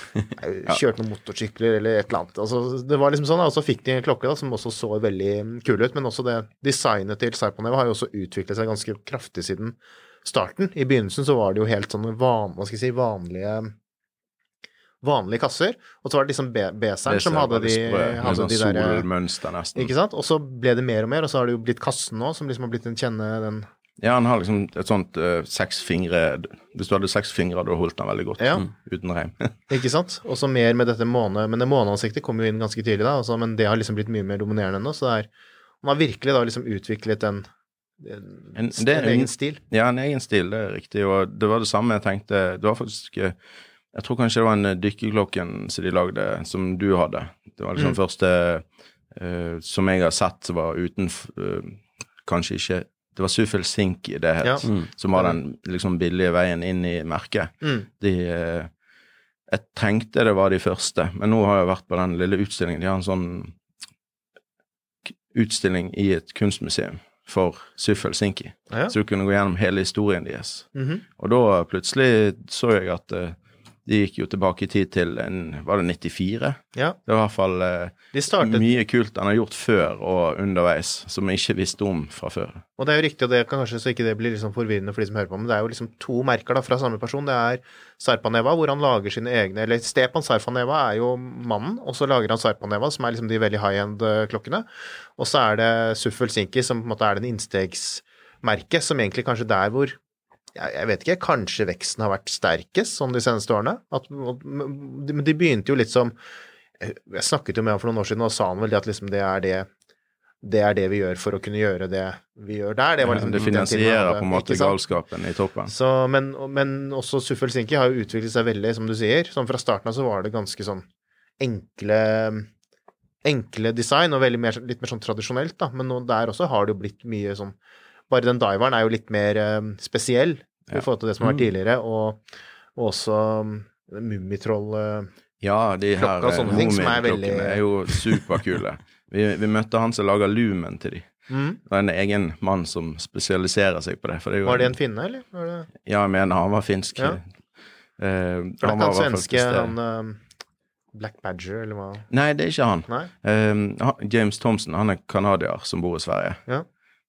kjørte noen motorsykler eller et eller annet. Altså, det var liksom sånn, og så fikk de en klokke da, som også så veldig kul ut, men også det designet til Serponeva har jo også utviklet seg ganske kraftig siden starten. I begynnelsen så var det jo helt sånne van, si, vanlige vanlige kasser, og så var det liksom be- beseren som hadde de, hadde sånn de der solmønster nesten. Ikke sant? Og så ble det mer og mer, og så har det jo blitt kassen nå, som liksom har blitt en kjenne den Ja, han har liksom et sånt uh, seks fingre Hvis du hadde seks fingre, hadde du holdt den veldig godt Ja. mm, uten reim. Ikke sant? Og så mer med dette måne... Men det måneansiktet kom jo inn ganske tidlig, da, også, men det har liksom blitt mye mer dominerende nå. Så det er Man har virkelig da liksom utviklet en, en, En- en- egen stil. Ja, en egen stil, det er riktig. Og det var det samme jeg tenkte Det var faktisk eh, Jeg tror kanskje det var en eh, dykkerklokken som de lagde, som du hadde. Det var liksom Mm. første uh, som jeg har sett som var uten f- eh, Kanskje ikke Det var Sufel Sinki det het, Ja. Mm. som var den liksom billige veien inn i merket. Mm. De uh, Jeg tenkte det var de første, men nå har jeg vært på den lille utstillingen. De har en sånn utstilling i et kunstmuseum for Sufel Sinki. Ja. Så du kunne gå gjennom hele historien deres. -hmm. Og da plutselig så jeg at de gikk jo tilbake i tid til en Var det 94? ja. Det var i hvert fall eh, startet mye kult han har gjort før og underveis, som vi ikke visste om fra før. Og det er jo riktig, og det kan kanskje så ikke det blir liksom forvirrende for de som hører på, men det er jo liksom to merker da fra samme person. Det er Sarpaneva, hvor han lager sine egne Eller Stepan Sarpaneva er jo mannen, og så lager han Sarpaneva, som er liksom de veldig high end-klokkene. Og så er det Suffel Sinki, som på en måte er den innstegsmerket, som egentlig kanskje der hvor jeg, vet ikke, kanskje veksten har vært sterkest sånn de seneste årene. At, men de begynte jo litt som Jeg snakket jo med ham for noen år siden, og sa han vel det at liksom det er det det er det vi gjør for å kunne gjøre det vi gjør der. Det, var liksom det den finansierer på en måte galskapen i toppen. Så, men, men også Suffel Sinki har jo utviklet seg veldig, som du sier. Sånn fra starten av så var det ganske sånn enkle enkle design, og mer, litt mer sånn tradisjonelt, da. Men nå, der også har det jo blitt mye sånn Bare den diveren er jo litt mer eh, spesiell i forhold til det som har vært Mm. tidligere, og, og også um, Mummitroll eh, Ja, de her mummiklokkene ting som er er jo superkule. vi, vi møtte han som lager lumen til de. mm. Det er en egen mann som spesialiserer seg på det. For det er jo Var det en finne, eller? Var det, Ja, jeg mener han var finsk. Ja. Eh, for det er han ikke han svenske, han uh, Black Badger, eller hva? Nei, det er ikke han. Eh, James Thompson, han er canadier som bor i Sverige. Ja.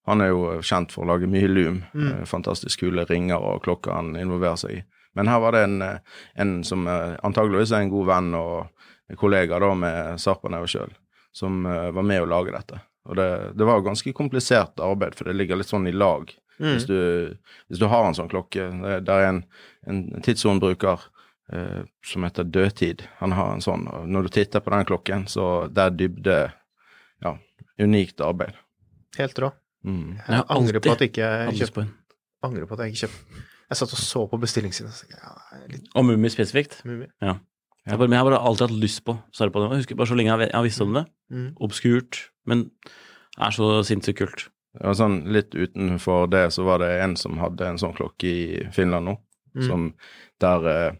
Han er jo kjent for å lage mye lum. Mm. Eh, fantastisk kule ringer og klokker han involverer seg i. Men her var det en, eh, en som eh, antageligvis er en god venn og kollega da med Sarpanev sjøl, som eh, var med å lage dette. Og det, det var ganske komplisert arbeid, for det ligger litt sånn i lag. Mm. Hvis, du, hvis du har en sånn klokke Det, det er en, en tidssonebruker eh, som heter Dødtid. Han har en sånn. og Når du titter på den klokken, så der dybde Ja, unikt arbeid. Helt rå. Mm. Jeg Jeg angrer på at jeg ikke kjøpte. Angrer på at jeg ikke kjøpte Jeg satt og så på bestillingssiden ja, litt Og Mummi spesifikt. mumie. Jeg, bare, jeg har bare alltid hatt lyst på Sarpane. Jeg husker bare så lenge jeg, jeg har visst om det. Mm. Obskurt, men er så sinnssykt kult. Ja, sånn Litt utenfor det så var det en som hadde en sånn klokke i Finland nå, Mm. som der eh,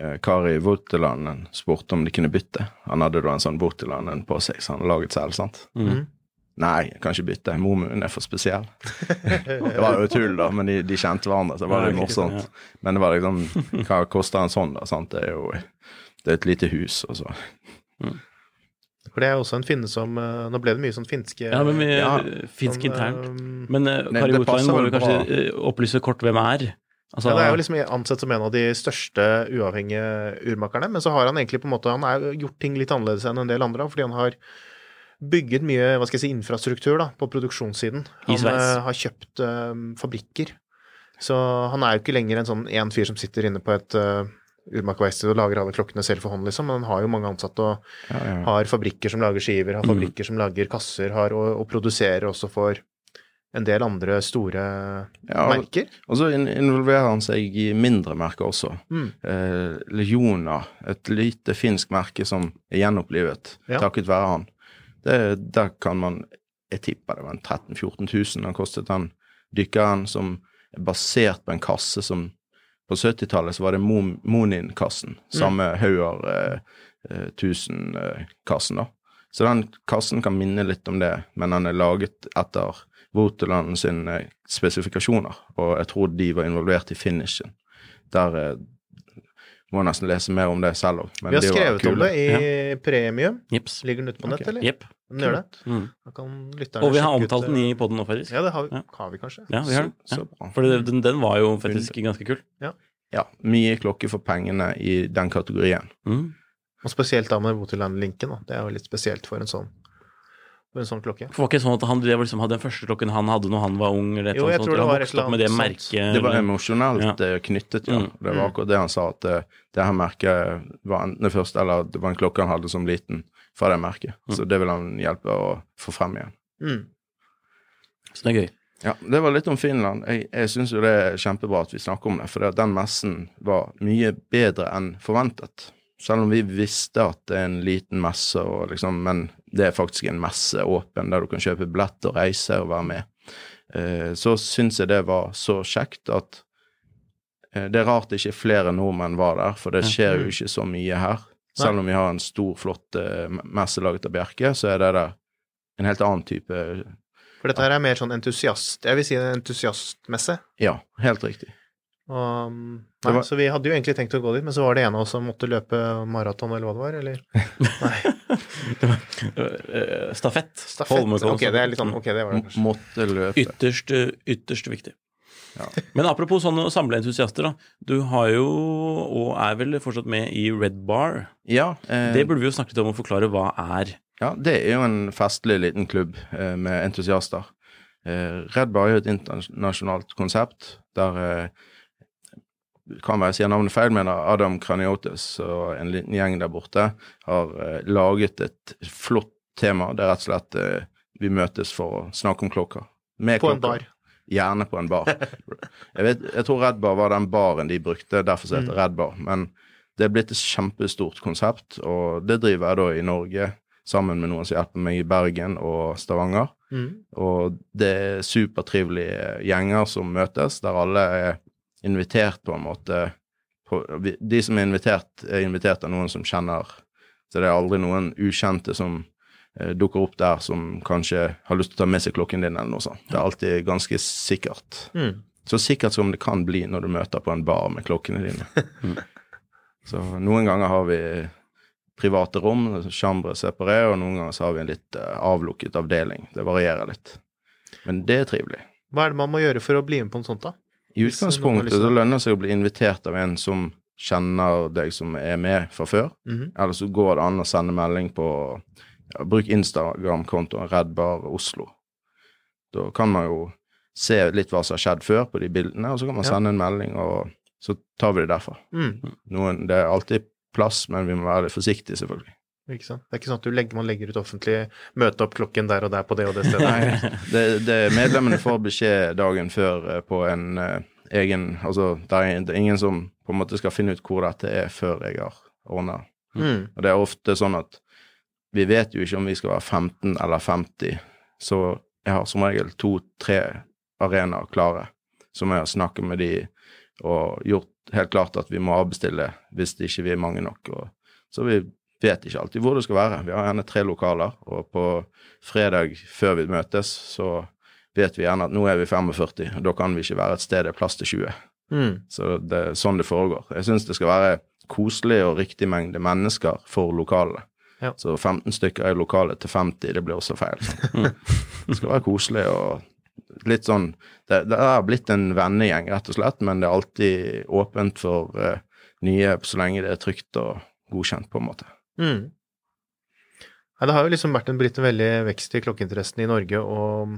eh, Kari Voutilainen spurte om de kunne bytte. Han hadde da en sånn Voutilainen på seg, så han laget selv, sant. Mm. Nei, jeg kan ikke bytte. Momuen er for spesiell. det var jo tull, da, men de, de kjente hverandre, så det var litt morsomt. Men det var liksom Hva koster en sånn, da? sant? Det er jo det er et lite hus, og så For det er også en finne som eh, Nå ble det mye sånn finske Ja, men vi, Ja, finsk sånn, internt. eh, Men uh, Kari det må vi kanskje bra. opplyse kort hvem er. Altså, ja, det er jo liksom ansett som en av de største uavhengige urmakerne, men så har han egentlig på en måte Han har gjort ting litt annerledes enn en del andre, fordi han har bygget mye hva skal jeg si, infrastruktur da, på produksjonssiden. I Han Sveits. eh, har kjøpt eh, fabrikker. Så han er jo ikke lenger en sånn én fyr som sitter inne på et uh, urmakerverksted og lager alle klokkene selv for hånd, liksom. Men han har jo mange ansatte og ja, ja. har fabrikker som lager skiver, har fabrikker som lager kasser, har, og, og produserer også for en del andre store Ja, og- merker. Og så involverer han seg i mindre merker også. Mm. Eh, Legiona, et lite finsk merke som er gjenopplivet Ja. takket være han. Det, der kan man Jeg tipper det var en 13 000-14 000 han kostet den dykkeren, som er basert på en kasse som På 70-tallet så var det Monin-kassen. Samme Hauer eh, eh, 1000-kassen, da. Så den kassen kan minne litt om det, men den er laget etter Voteland sine spesifikasjoner, og jeg tror de var involvert i finishen. Der eh, må nesten lese mer om det selv òg. Vi har skrevet om det i premium. Jips. Ligger den ute på nett, okay. eller? Jepp. Den gjør det. Mm. Da kan lytterne Og vi har ut, omtalt den eh, i poden nå, faktisk. Ja, det har vi, Ja. har vi kanskje. Ja, vi har den. Så, Ja. For den, den var jo faktisk ganske kul. Ja, mye klokke for pengene i den kategorien. Mm. Og spesielt da med Botiland-linken. da. Det er jo litt spesielt for en sånn, for en sånn klokke. For var ikke sånn at han drev liksom hadde den første klokken han hadde når han var ung, eller et Jo, jeg sånt, tror det var et eller med det annet merket. Det var eller- emosjonelt ja. knyttet, ja. Mm. Det var akkurat det han sa, at det, det her merket var enten det første, eller det var en klokke han hadde som liten fra det merket. Så det vil han hjelpe å få frem igjen. Mm. Så det er gøy. Ja, det var litt om Finland. Jeg, jeg syns jo det er kjempebra at vi snakker om det, for den messen var mye bedre enn forventet. Selv om vi visste at det er en liten messe, og liksom, men det er faktisk en messe åpen der du kan kjøpe billett og reise og være med. Eh, så syns jeg det var så kjekt at eh, Det er rart ikke flere nordmenn var der, for det skjer jo ikke så mye her. Selv om vi har en stor, flott eh, messe laget av Bjerke, så er det der en helt annen type For dette her er mer sånn entusiast Jeg vil si en entusiastmesse. Ja, helt riktig. Og, um, nei, var- Så vi hadde jo egentlig tenkt å gå dit, men så var det en av oss som måtte løpe maraton, eller hva det var, eller? Nei, Eh, Stafett. stafett. Holmenkollen Ok, det er litt sånn, ok, det var det kanskje. måtte løpe. Ytterst, eh, ytterst viktig. Ja. Men apropos sånne samleentusiaster, da. Du har jo, og er vel fortsatt med i Red Bar. Ja, eh, Det burde vi jo snakket om å forklare hva er. ja, det er jo en festlig liten klubb eh, med entusiaster. Eh, Red Bar er jo et internasjonalt konsept der eh, kan være jeg sier navnet feil, men Adam Kraniotis og en liten gjeng der borte har eh, laget et flott tema. Det er rett og slett eh, vi møtes for å snakke om klokker. Med På en bar. Gjerne på en bar. Jeg, vet, jeg tror Red Bar var den baren de brukte, derfor så Mm. heter det Red Bar. Men det er blitt et kjempestort konsept, og det driver jeg da i Norge sammen med noen som hjelper meg i Bergen og Stavanger. Mm. Og det er supertrivelige gjenger som møtes, der alle er invitert på en måte på, De som er invitert, er invitert av noen som kjenner Så det er aldri noen ukjente som eh, dukker opp der som kanskje har lyst til å ta med seg klokken din, eller noe sånt. Det er alltid ganske sikkert. Mm. Så sikkert som det kan bli når du møter på en bar med klokkene dine. Så noen ganger har vi private rom, chambre separé, og noen ganger så har vi en litt eh, avlukket avdeling. Det varierer litt. Men det er trivelig. Hva er det man må gjøre for å bli med på noe sånt, da? I utgangspunktet så lønner det seg å bli invitert av en som kjenner deg som er med fra før. Mhm. Eller så går det an å sende melding på ja, Bruk Instagram-kontoen Redbar Oslo. Da kan man jo se litt hva som har skjedd før på de bildene, og så kan man Ja. sende en melding, og så tar vi det derfra. Mm. Noen, det er alltid plass, men vi må være forsiktige, selvfølgelig. Ikke sant? Det er ikke sånn at du legger, man legger ut offentlig møte opp klokken der og der på det og det stedet. Nei, det, det medlemmene får beskjed dagen før eh, på en uh, egen Altså, det er, det er ingen som på en måte skal finne ut hvor dette er før jeg har ordna. Mm. Og det er ofte sånn at vi vet jo ikke om vi skal være 15 eller 50, så jeg har som regel to-tre arenaer klare, som jeg har snakket med de og gjort helt klart at vi må avbestille hvis det ikke vi er mange nok. Og, så vi vet ikke alltid hvor det skal være. Vi har gjerne tre lokaler, og på fredag før vi møtes, så vet vi gjerne at nå er vi 45, og da kan vi ikke være et sted det er plass til 20. Mm. Så det er sånn det foregår. Jeg syns det skal være koselig og riktig mengde mennesker for lokalet. Ja. Så 15 stykker i lokalet til 50, det blir også feil. det skal være koselig og litt sånn Det, det er blitt en vennegjeng, rett og slett, men det er alltid åpent for uh, nye så lenge det er trygt og godkjent, på en måte. Mm. Nei, det har jo liksom vært en, blitt en veldig vekst i klokkeinteressen i Norge, og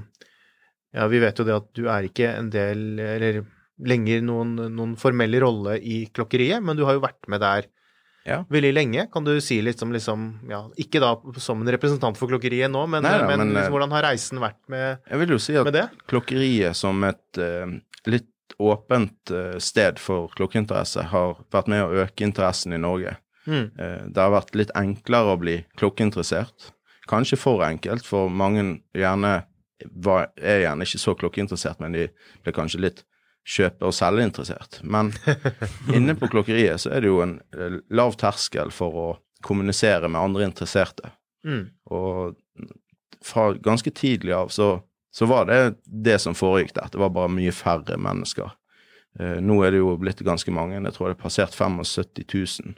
ja, vi vet jo det at du er ikke en del, eller lenger noen, noen formell rolle i klokkeriet, men du har jo vært med der Ja. veldig lenge. Kan du si litt om liksom, ja, ikke da som en representant for klokkeriet nå, men, Neida, men, men, eh, liksom, hvordan har reisen vært med, det? Jeg vil jo si at klokkeriet som et uh, litt åpent uh, sted for klokkeinteresse har vært med å øke interessen i Norge. Mm. Eh, det har vært litt enklere å bli klokkeinteressert. Kanskje for enkelt, for mange gjerne var, er gjerne ikke så klokkeinteressert, men de ble kanskje litt kjøpe- og selgeinteressert. Men inne på klokkeriet så er det jo en eh, lav terskel for å kommunisere med andre interesserte. Mm. Og fra ganske tidlig av så, så var det det som foregikk der. Det var bare mye færre mennesker. Eh, nå er det jo blitt ganske mange. Jeg tror det er passert 75 000.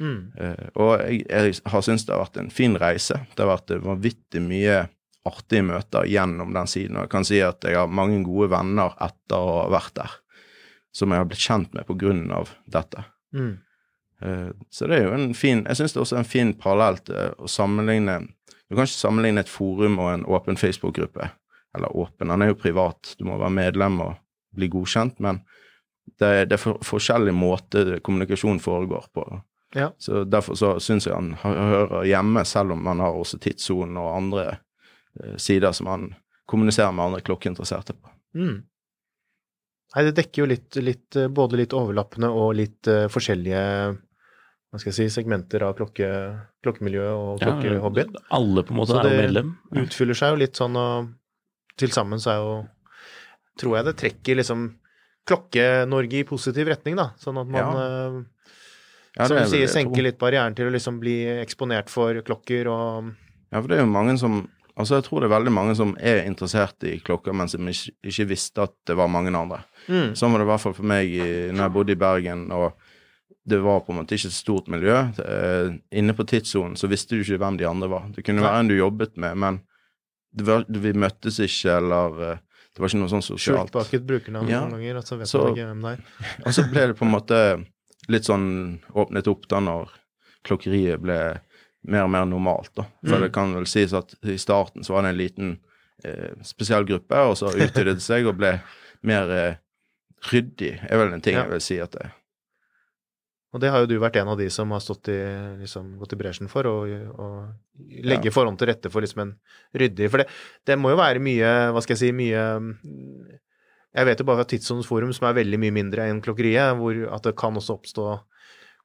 Mm. Eh, og jeg, jeg har syntes det har vært en fin reise. Det har vært vanvittig mye artige møter gjennom den siden. Og jeg kan si at jeg har mange gode venner etter å ha vært der, som jeg har blitt kjent med av dette. Mm. Eh, Så det er jo en fin Jeg syns det er også en fin parallell til å sammenligne Du kan ikke sammenligne et forum og en åpen Facebook-gruppe. Eller åpen, den er jo privat, du må være medlem og bli godkjent, men det er, det er for, forskjellig måte kommunikasjon foregår på. Ja. Så derfor så syns jeg han hører hjemme, selv om han har også tidssonen og andre eh, sider som han kommuniserer med andre klokkeinteresserte på. Mm. Nei, det dekker jo litt, litt eh, både litt overlappende og litt uh, forskjellige hva skal jeg si, segmenter av klokke, klokkemiljøet og klokkehobbyen. alle på en måte Så er jo det medlem. utfyller seg jo litt sånn, og til sammen så er jo Tror jeg det trekker liksom Klokke-Norge i positiv retning, da. Sånn at man, eh, Ja, som du er sier, senke litt barrieren til å liksom bli eksponert for klokker og Ja, for det er jo mange som Altså, jeg tror det er veldig mange som er interessert i klokker, men som ikke, ikke visste at det var mange andre. Mm. Sånn var det i hvert fall for meg i, når jeg bodde i Bergen, og det var på en måte ikke et stort miljø. Eh, inne på tidssonen så visste du ikke hvem de andre var. Det kunne være en du jobbet med, men det var, vi møttes ikke, eller eh, det var ikke noe sånn skjult sosialt. bak et brukernavn Ja. noen ganger, og så vet man ikke hvem det er. Og så ble det på en måte litt sånn åpnet opp da når klokkeriet ble mer og mer normalt, da. For Mm. det kan vel sies at i starten så var det en liten eh, spesiell gruppe, og så utvidet det seg og ble mer eh, ryddig, er vel en ting Ja. jeg vil si at det er. Og det har jo du vært en av de som har stått i, liksom, gått i bresjen for, å legge Ja. forhånd til rette for liksom en ryddig For det, det må jo være mye, hva skal jeg si, mye Jeg vet jo bare fra Tidssonens forum, som er veldig mye mindre enn klokkeriet, hvor at det kan også oppstå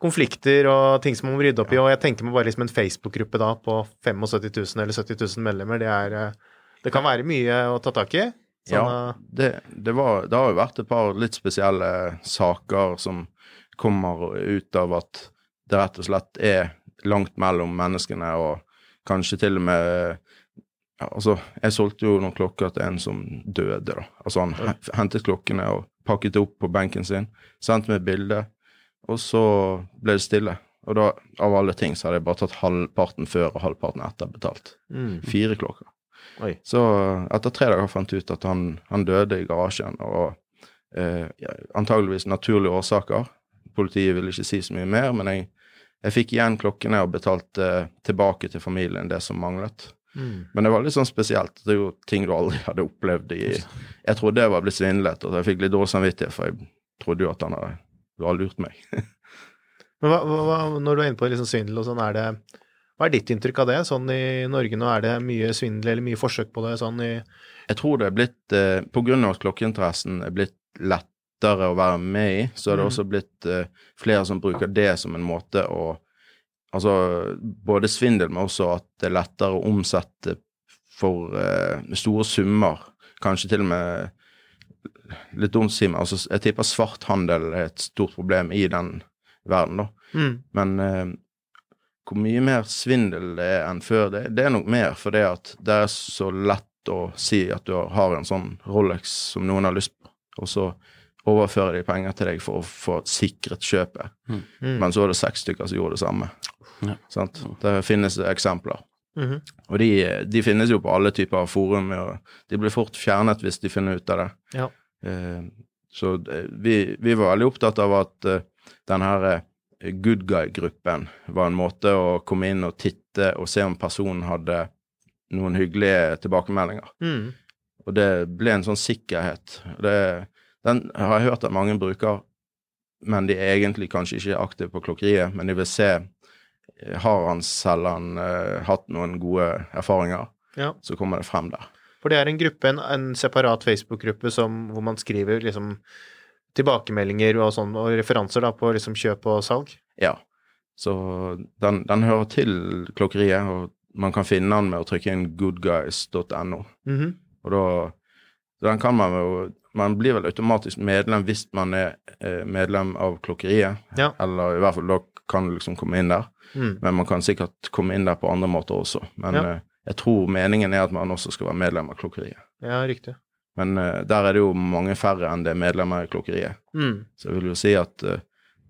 konflikter og ting som man må rydde opp i. Og jeg tenker meg bare liksom en Facebook-gruppe da på 75 000 eller 70 000 medlemmer. Det er eh, Det kan være mye å ta tak i. Sånn, Ja, det, det, var, det har jo vært et par litt spesielle saker som kommer ut av at det rett og slett er langt mellom menneskene, og kanskje til og med ja, Altså, jeg solgte jo noen klokker til en som døde, da. Altså, han ja. hentet klokkene og pakket det opp på benken sin, sendte meg et bilde, og så ble det stille. Og da, av alle ting, så hadde jeg bare tatt halvparten før og halvparten etter betalt. Mm. Fire klokker. Oi. Så etter tre dager fant jeg ut at han, han døde i garasjen, og eh, antageligvis naturlige årsaker. Politiet ville ikke si så mye mer, men jeg, jeg fikk igjen klokkene og betalte eh, tilbake til familien det som manglet. Mm. Men det var litt sånn spesielt. Det er jo ting du aldri hadde opplevd i Jeg trodde jeg var blitt svindlet, og jeg fikk litt dårlig samvittighet, for jeg trodde jo at han hadde, du hadde lurt meg. Men hva, hva, hva- når du er inne på liksom svindel og sånn, er det Hva er ditt inntrykk av det? Sånn i Norge nå, er det mye svindel eller mye forsøk på det sånn i Jeg tror det er blitt eh, På grunn av at klokkeinteressen er blitt lettere å være med i, så er det mm. også blitt eh, flere som bruker det som en måte å Altså både svindel, men også at det er lettere å omsette for eh, store summer. Kanskje til og med litt dumt å si, men altså, jeg tipper svarthandel er et stort problem i den verden, da. mm. Men eh, hvor mye mer svindel det er enn før, det, det er nok mer fordi at det er så lett å si at du har en sånn Rolex som noen har lyst på, og så overfører de penger til deg for å få sikret kjøpet. Mm. Men så var det seks stykker som gjorde det samme. Ja. Sant? Det finnes eksempler. Mhm. Og de, de finnes jo på alle typer av forum, og de blir fort fjernet hvis de finner ut av det. Ja. Eh, så vi, vi var veldig opptatt av at uh, den her eh, good guy-gruppen var en måte å komme inn og titte og se om personen hadde noen hyggelige tilbakemeldinger. Mm. Og det ble en sånn sikkerhet. Det, den har jeg hørt at mange bruker, men de er egentlig kanskje ikke aktive på klokkeriet, men de vil se eh, har han selv han, uh, hatt noen gode erfaringer, Ja. så kommer det frem der. For det er en gruppe, en, en separat Facebook-gruppe hvor man skriver liksom tilbakemeldinger og sånn, og referanser da på liksom kjøp og salg. Ja. Så den, den hører til klokkeriet, og man kan finne den med å trykke inn goodguys.no. Mhm. Og da Den kan man jo Man blir vel automatisk medlem hvis man er eh, medlem av klokkeriet. Ja. Eller i hvert fall da kan du liksom komme inn der. Mm. Men man kan sikkert komme inn der på andre måter også. Men Ja. eh, jeg tror meningen er at man også skal være medlem av klokkeriet. Ja, riktig. Men eh, der er det jo mange færre enn det er medlemmer i klokkeriet. Mm. Så jeg vil jo si at eh,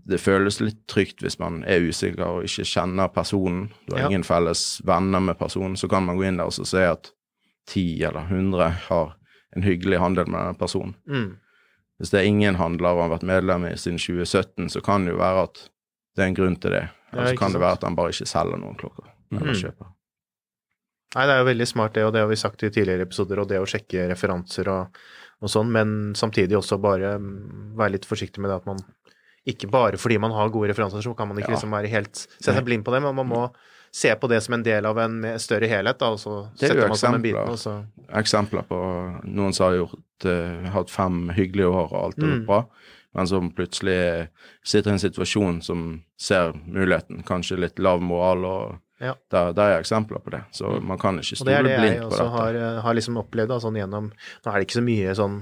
det føles litt trygt hvis man er usikker og ikke kjenner personen. Du har Ja. ingen felles venner med personen, så kan man gå inn der og se at ti eller hundre har en hyggelig handel med denne personen. Mm. Hvis det er ingen handler og har vært medlem i siden 2017, så kan det jo være at det er en grunn til det. Eller så kan sant. det være at han bare ikke selger noen klokker. Eller mm. kjøper. Nei, det er jo veldig smart det, og det har vi sagt i tidligere episoder, og det å sjekke referanser og, og sånn, men samtidig også bare mm, være litt forsiktig med det at man ikke bare fordi man har gode referanser, så kan man ikke Ja. liksom være helt se seg blind på det, men man må se på det som en del av en større helhet, da, og så Det er jo eksempler. biten, og så Eksempler på noen som har gjort, uh, hatt fem hyggelige år og alt er Mm. bra, men som plutselig sitter i en situasjon som ser muligheten, kanskje litt lav moral, og Ja. der, der er eksempler på det. Så man kan ikke Og det er det jeg også har, eh, har liksom opplevd da, sånn gjennom Nå er det ikke så mye sånn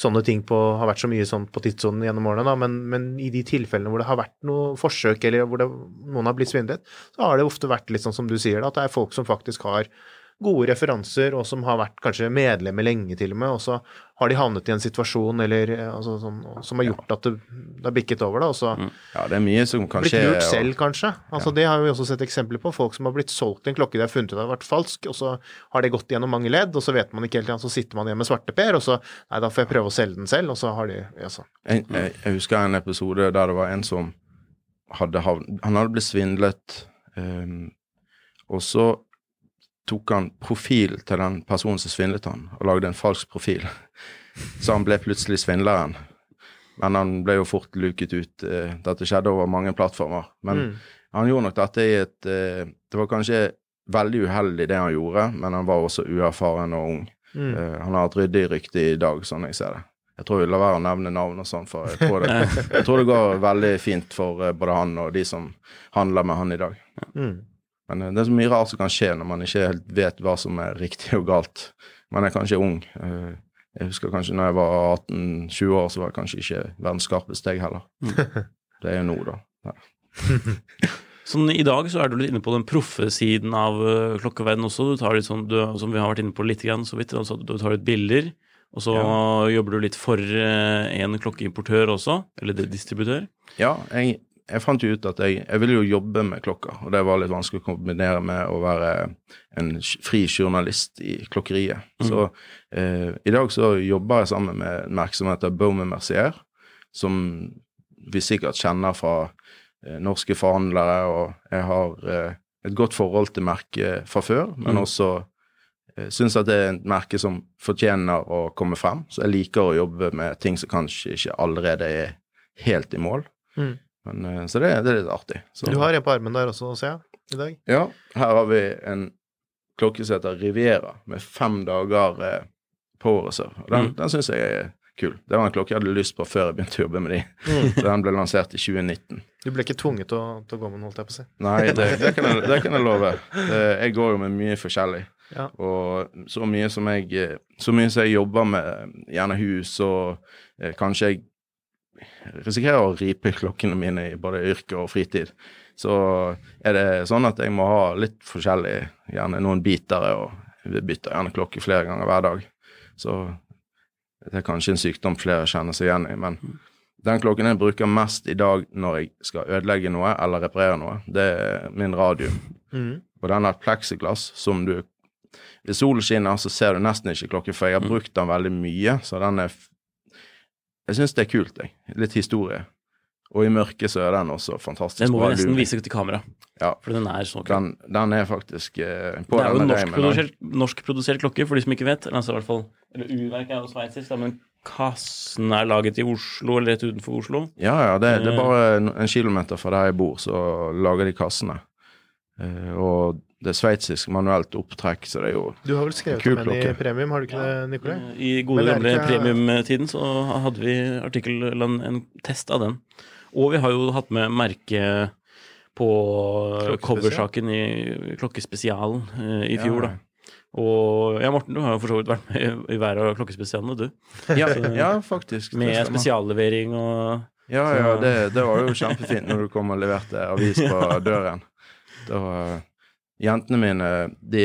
Sånne ting på, har vært så mye sånn på tidssonen gjennom årene, da, men, men i de tilfellene hvor det har vært noe forsøk, eller hvor det, noen har blitt svindlet, så har det ofte vært litt sånn som du sier, da, at det er folk som faktisk har gode referanser, og som har vært kanskje medlemmer lenge til og med, og så har de havnet i en situasjon eller, eh, altså, sånn, som har gjort at det, det har bikket over, da, og så Ja, det er mye som kan blitt skje. lurt selv, kanskje. Altså, Det har vi også sett eksempler på. Folk som har blitt solgt en klokke de har funnet ut har vært falsk, og så har det gått gjennom mange ledd, og så vet man ikke helt igjen, så sitter man igjen med svarteper, og så Nei, da får jeg prøve å selge den selv, og så har de altså. Jeg, jeg, jeg husker en episode der det var en som hadde havnet, Han hadde blitt svindlet, um, og så tok han profil til den personen som svindlet han, og lagde en falsk profil. Så han ble plutselig svindleren. men han ble jo fort luket ut. Eh, dette skjedde over mange plattformer. Men Mm. han gjorde nok dette i et eh, Det var kanskje veldig uheldig det han gjorde, men han var også uerfaren og ung. Mm. Eh, han har et ryddig rykte i dag, sånn jeg ser det. Jeg tror vi lar være å nevne navn og sånn, for jeg tror, det, jeg tror det går veldig fint for både han og de som handler med han i dag. Mm. Men eh, det er så mye rart som kan skje når man ikke helt vet hva som er riktig og galt. Man er kanskje ung. Eh, Jeg husker kanskje når jeg var 18-20 år, så var jeg kanskje ikke verdens skarpeste, jeg heller. Det er jo nå, da. Ja. Sånn I dag så er du litt inne på den proffe siden av uh, klokkeverden også. Du tar litt sånn, du, som vi har vært inne på litt grann, så vidt, altså, du tar litt bilder, og så jobber du litt for en klokkeimportør også, eller distributør. Ja, jeg, jeg fant jo ut at jeg, jeg ville jo jobbe med klokka, og det var litt vanskelig å kombinere med å være en fri journalist i klokkeriet. Så eh, i dag så jobber jeg sammen med en merksomhet av heter Mercier, som vi sikkert kjenner fra eh, norske forhandlere, og jeg har eh, et godt forhold til merket fra før, men Mm. også eh, syns at det er et merke som fortjener å komme frem. Så jeg liker å jobbe med ting som kanskje ikke allerede er helt i mål. Mm. Men, eh, så det, det er litt artig. Så, Du har en på armen der også, ser jeg, i dag. Ja, her har vi en klokke som heter Riviera, med fem dager eh, power reserve. Den, Mm. den syns jeg er kul. Det var en klokke jeg hadde lyst på før jeg begynte å jobbe med de. Mm. Så den ble lansert i 2019. Du ble ikke tvunget til å, til å gå med den, holdt jeg på å si. Nei, det, det, kan, jeg, det kan jeg love. Jeg går jo med mye forskjellig. Ja. Og så mye som jeg eh, Så mye som jeg jobber med, eh, gjerne hus, og eh, kanskje jeg risikerer å ripe klokkene mine i både yrke og fritid. Så er det sånn at jeg må ha litt forskjellig, gjerne noen bitere, og vi bytter gjerne klokke flere ganger hver dag. Så det er kanskje en sykdom flere kjenner seg igjen i, men den klokken jeg bruker mest i dag når jeg skal ødelegge noe eller reparere noe, det er min radio. Mm. Og den har et pleksiglass som du Hvis solen skinner, så ser du nesten ikke klokken, for jeg har brukt den veldig mye, så den er Jeg syns det er kult, jeg. Litt historie. Og i mørket så er den også fantastisk. Den må vi nesten vise til kamera, Ja, for den er så kul. den, den er faktisk eh, på Det er jo en norsk produsert norskprodusert norskprodusert klokke, for de som ikke vet. Eller altså i hvert fall Eller uverket er jo sveitsisk, men kassen er laget i Oslo, eller rett utenfor Oslo. Ja, ja, det, det er Eh. bare en, en kilometer fra der jeg bor, så lager de kassene. Eh, og det er sveitsisk manuelt opptrekk, så det er jo Du har vel skrevet om henne i premium, har du ikke det, Nikolai? I gode det gamle ikke- premiumtiden så hadde vi artikkel, eller en, test av den. Og vi har jo hatt med merke på coversaken i Klokkespesialen eh, i fjor, Ja. da. Og ja, Morten, du har jo for så vidt vært med i- hver av klokkespesialene, du. Ja, ja faktisk. Med spesiallevering og Ja, ja, det, det var jo kjempefint når du kom og leverte avis på døren. Da, jentene mine, de,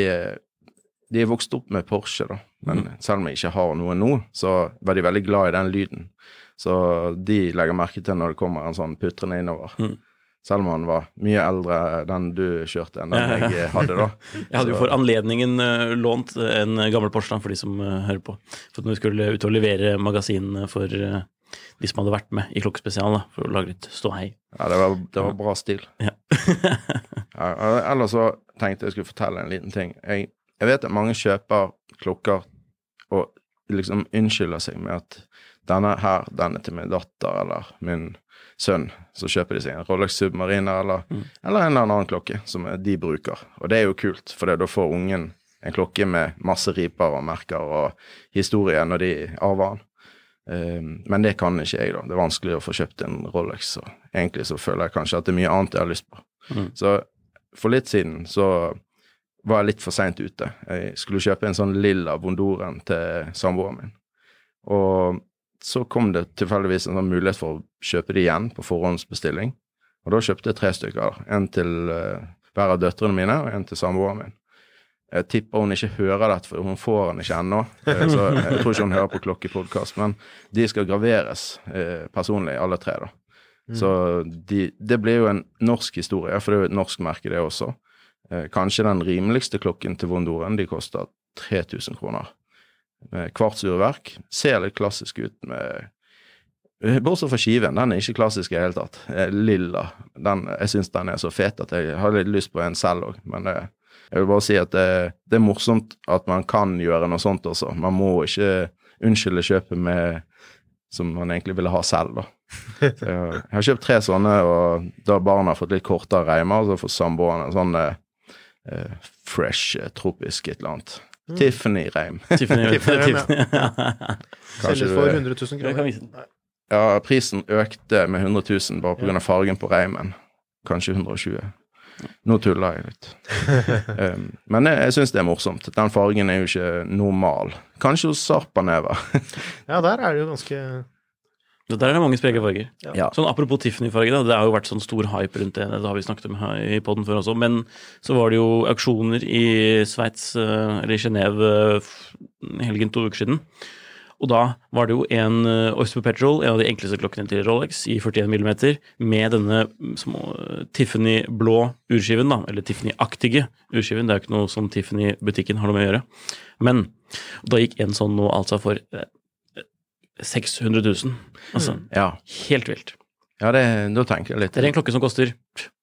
de er vokst opp med Porsche, da. Men selv om jeg ikke har noe nå, så var de veldig glad i den lyden. Så de legger merke til når det kommer en sånn putrende innover. Mm. Selv om han var mye eldre den du kjørte enn den Ja. jeg hadde da. Jeg hadde jo for anledningen uh, lånt en gammel Porsche for de som uh, hører på. For når vi skulle ut og levere magasinene for eh, de som hadde vært med i Klokkespesialen, for å lage litt ståhei. Ja, det var, det var bra stil. Ja. Ja, ellers så tenkte jeg skulle fortelle en liten ting. Jeg, jeg vet at mange kjøper klokker og liksom unnskylder seg med at denne her, den er til min datter eller min sønn. Så kjøper de seg en Rolex Submariner eller, eller en eller annen klokke som de bruker. Og det er jo kult, for da får ungen en klokke med masse riper og merker og historie når de arver den. Um, men det kan ikke jeg, da. Det er vanskelig å få kjøpt en Rolex. Så egentlig så føler jeg kanskje at det er mye annet jeg har lyst på. Mm. Så for litt siden så var jeg litt for seint ute. Jeg skulle kjøpe en sånn lilla Bondoren til samboeren min. Og så kom det tilfeldigvis en sånn mulighet for å kjøpe det igjen på forhåndsbestilling. Og da kjøpte jeg tre stykker. En til eh, hver av døtrene mine og en til samboeren min. Jeg tipper hun ikke hører dette, for hun får den ikke ennå. Eh, Så jeg tror ikke hun hører på Klokkepodkast. Men de skal graveres eh, personlig, alle tre, da. Så de, det blir jo en norsk historie, for det er jo et norsk merke, det også. Eh, kanskje den rimeligste klokken til Vondoren, de koster 3000 kroner. Kvartsurverk. Ser litt klassisk ut med Bortsett fra skiven, den er ikke klassisk i det hele tatt. Lilla. Den, jeg syns den er så fet at jeg har litt lyst på en selv òg, men eh, jeg vil bare si at det, det er morsomt at man kan gjøre noe sånt også. Man må ikke unnskylde kjøpet med som man egentlig ville ha selv, da. Så jeg, har, jeg har kjøpt tre sånne, og da har fått litt kortere reimer, så får samboerne en sånn eh, eh, fresh, eh, tropisk et eller annet. Tiffany-reim. Tiffany, Tiffany, Tiffany. Kanskje Selges for 100 000 Jeg kan kroner. Ja, prisen økte med 100 000 bare pga. av fargen på reimen. Kanskje 120. Nå tuller jeg litt. um, men jeg, jeg syns det er morsomt. Den fargen er jo ikke normal. Kanskje hos Sarpaneva. Ja, der er det jo ganske Der er det mange spreke farger. Ja. Sånn Apropos Tiffany-farge, det har jo vært sånn stor hype rundt det. Det har vi snakket om her i poden før også. Men så var det jo auksjoner i Sveits, eh, eller i Genéve, helgen to uker siden. Og da var det jo en eh, Oyster Petrol, en av de enkleste klokkene til Rolex, i 41 mm, med denne mm, eh, Tiffany-blå urskiven, da, eller Tiffany-aktige urskiven. Det er jo ikke noe som Tiffany-butikken har noe med å gjøre. Men da gikk en sånn nå altså for eh, 600 000. Altså, Ja, helt vilt. ja det, da tenker jeg litt. Det er en klokke som koster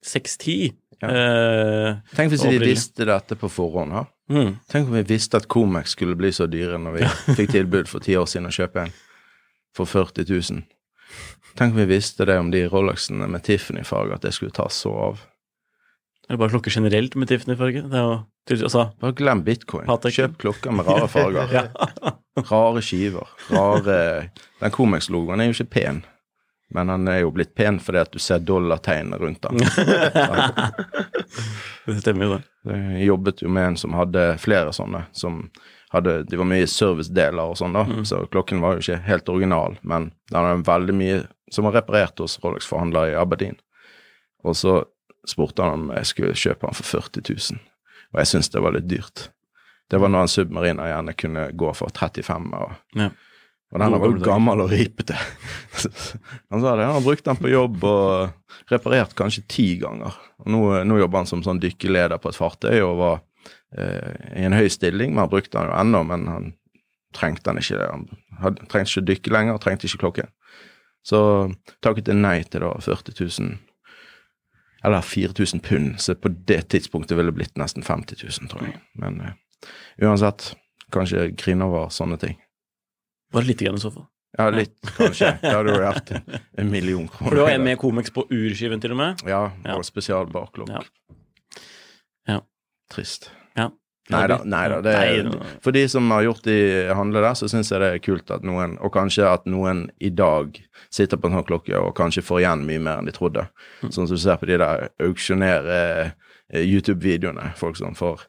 610. Ja. Eh, Tenk hvis vi visste dette på forhånd. Ha? mm. Tenk om vi visste at Comex skulle bli så dyre når vi fikk tilbud for ti år siden å kjøpe en for 40 000. Tenk om vi visste det om de Rolexene med Tiffany-farge, at det skulle ta så av. Eller bare klokker generelt med Tiffany-farge? Altså, Bare glem bitcoin. Patek. Kjøp klokker med rare farger. Rare skiver. Rare Den Comex-logoen er jo ikke pen, men han er jo blitt pen fordi at du ser dollartegnet rundt han. det stemmer jo, det. Jeg jobbet jo med en som hadde flere sånne, som hadde De var mye servicedeler og sånn, da, så klokken var jo ikke helt original, men den hadde veldig mye som var reparert hos Rolex-forhandler i Aberdeen. Og så spurte han om jeg skulle kjøpe den for 40 000, og jeg syntes det var litt dyrt. Det var når en submariner gjerne kunne gå for 35 og Ja. Og den var jo gammel og ripete. han sa det, han har brukt den på jobb og reparert kanskje ti ganger. Og nå, nå jobber han som sånn dykkerleder på et fartøy og var eh, i en høy stilling, men han brukte den jo ennå, men han trengte den ikke. Han hadde, trengte ikke dykke lenger, trengte ikke klokken. Så takket jeg nei til da 40 000, eller 4000 pund, så på det tidspunktet ville det blitt nesten 50 000, tror jeg. Men eh, uansett, kanskje grine over sånne ting. Bare lite grann i så fall. Ja, litt, kanskje. Da hadde du hatt en, million kroner. For du har en med Comex på urskiven, til og med. Ja, Ja. og spesialbaklokk. Ja. Ja. Trist. Ja. Nei da, nei da. Det er, for de som har gjort de handler der, så syns jeg det er kult at noen, og kanskje at noen i dag sitter på en sånn klokke og kanskje får igjen mye mer enn de trodde. Mm. Sånn som du ser på de der auksjonere eh, YouTube-videoene. Folk som får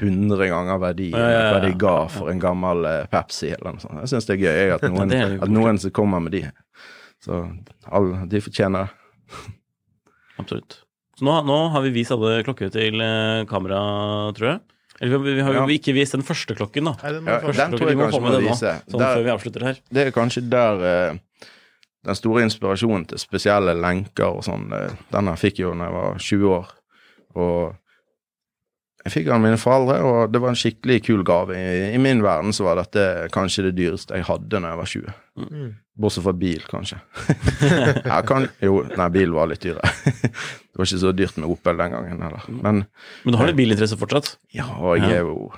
100 ganger verdi, Ja, ja, ja. hva de ga for en gammel eh, Pepsi eller noe sånt. Jeg syns det er gøy jeg, at noen, at noen som kommer med de. Så alle, de fortjener det. Absolutt. Så nå, nå har vi vist alle klokker til eh, kamera, tror jeg. Eller vi, vi har jo Ja. ikke vist den første klokken, da. Nei, den må Ja, først- den tror jeg Vi må kanskje vi må nå, vise. Sånn Der- før vi avslutter her. det er kanskje der uh, den store inspirasjonen til spesielle lenker og sånn, denne fikk jeg jo da jeg var 20 år. Og jeg fikk den av mine foreldre, og det var en skikkelig kul gave. I, I min verden så var dette kanskje det dyreste jeg hadde når jeg var 20. Mm. Bortsett fra bil, kanskje. Jeg kan, jo, nei, bil var litt dyrere. det var ikke så dyrt med Opel den gangen heller. Men Men du har litt bilinteresse fortsatt? ja, og jeg Ja. er jo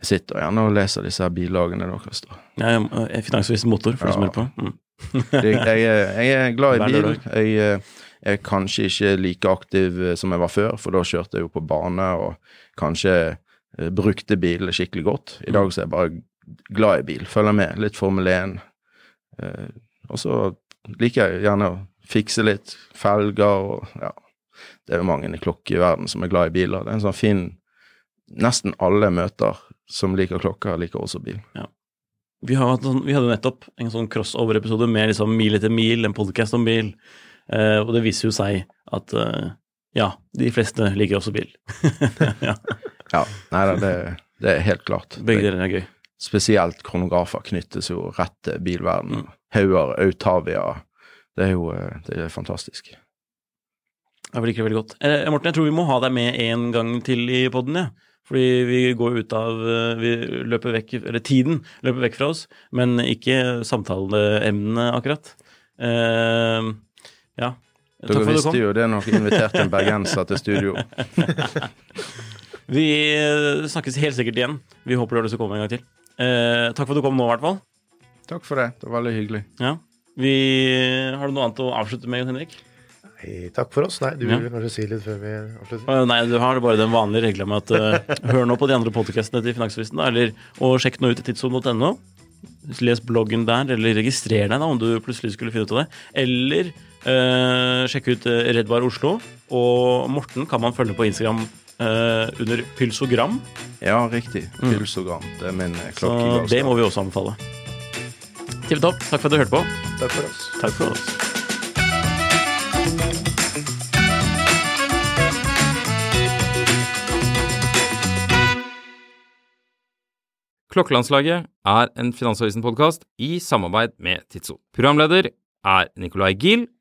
Jeg sitter gjerne og leser disse her billagene deres. Jeg er finansvis motor, for de som Ja. hører på. Mm. jeg, jeg, jeg er glad i bil. lørdag. Jeg er kanskje ikke like aktiv eh, som jeg var før, for da kjørte jeg jo på bane og kanskje eh, brukte bilen skikkelig godt. I dag så er jeg bare glad i bil. Følger med. Litt Formel 1. Eh, og så liker jeg gjerne å fikse litt felger og ja. Det er jo mange i verden som er glad i biler. Det er en sånn fin Nesten alle møter som liker klokker, liker også bil. Vi, har hatt sånn, vi hadde nettopp en sånn crossover-episode med liksom Mil etter mil, en podcast om bil. Eh, og det viser jo seg at eh, ja, de fleste liker også bil. ja, Ja, nei da, det, det er helt klart. begge deler er gøy. spesielt kronografer knyttes jo rett til bilverdenen. Hauger, Autavia Det er jo eh, det er fantastisk. Jeg liker det veldig godt. Eh, Morten, jeg tror vi må ha deg med en gang til i poden, ja. Fordi vi går ut av Vi løper vekk Eller tiden løper vekk fra oss, men ikke samtaleemnene, akkurat. Eh, ja. Dere visste jo det når dere inviterte en bergenser til studio. Vi eh, snakkes helt sikkert igjen. Vi håper du har lyst til å komme en gang til. Eh, takk for at du kom nå, i hvert fall. Takk for det. Det var veldig hyggelig. Ja. Vi, har du noe annet å avslutte med, Jon Henrik? Nei, takk for oss. Nei, du Ja. vil kanskje si litt før vi avslutter? Nei, du har bare den vanlige regla med at uh, hør nå på de andre podcastene til Finansavisen, da, eller og sjekk nå ut i tidsrom.no. Les bloggen der, eller registrer deg da om du plutselig skulle finne ut av det. Eller eh, sjekk ut Redbar Redd Bar Oslo. Og Morten kan man følge på Instagram eh, under pylsogram. Ja, riktig. Pulsogram. Det er min klokke. Så det må vi også anbefale. Tipp topp. Takk for at du hørte på. Takk for oss. Takk for oss. Klokkelandslaget er en Finansavisen-podkast i samarbeid med Tidso. Programleder er Nicolai Giel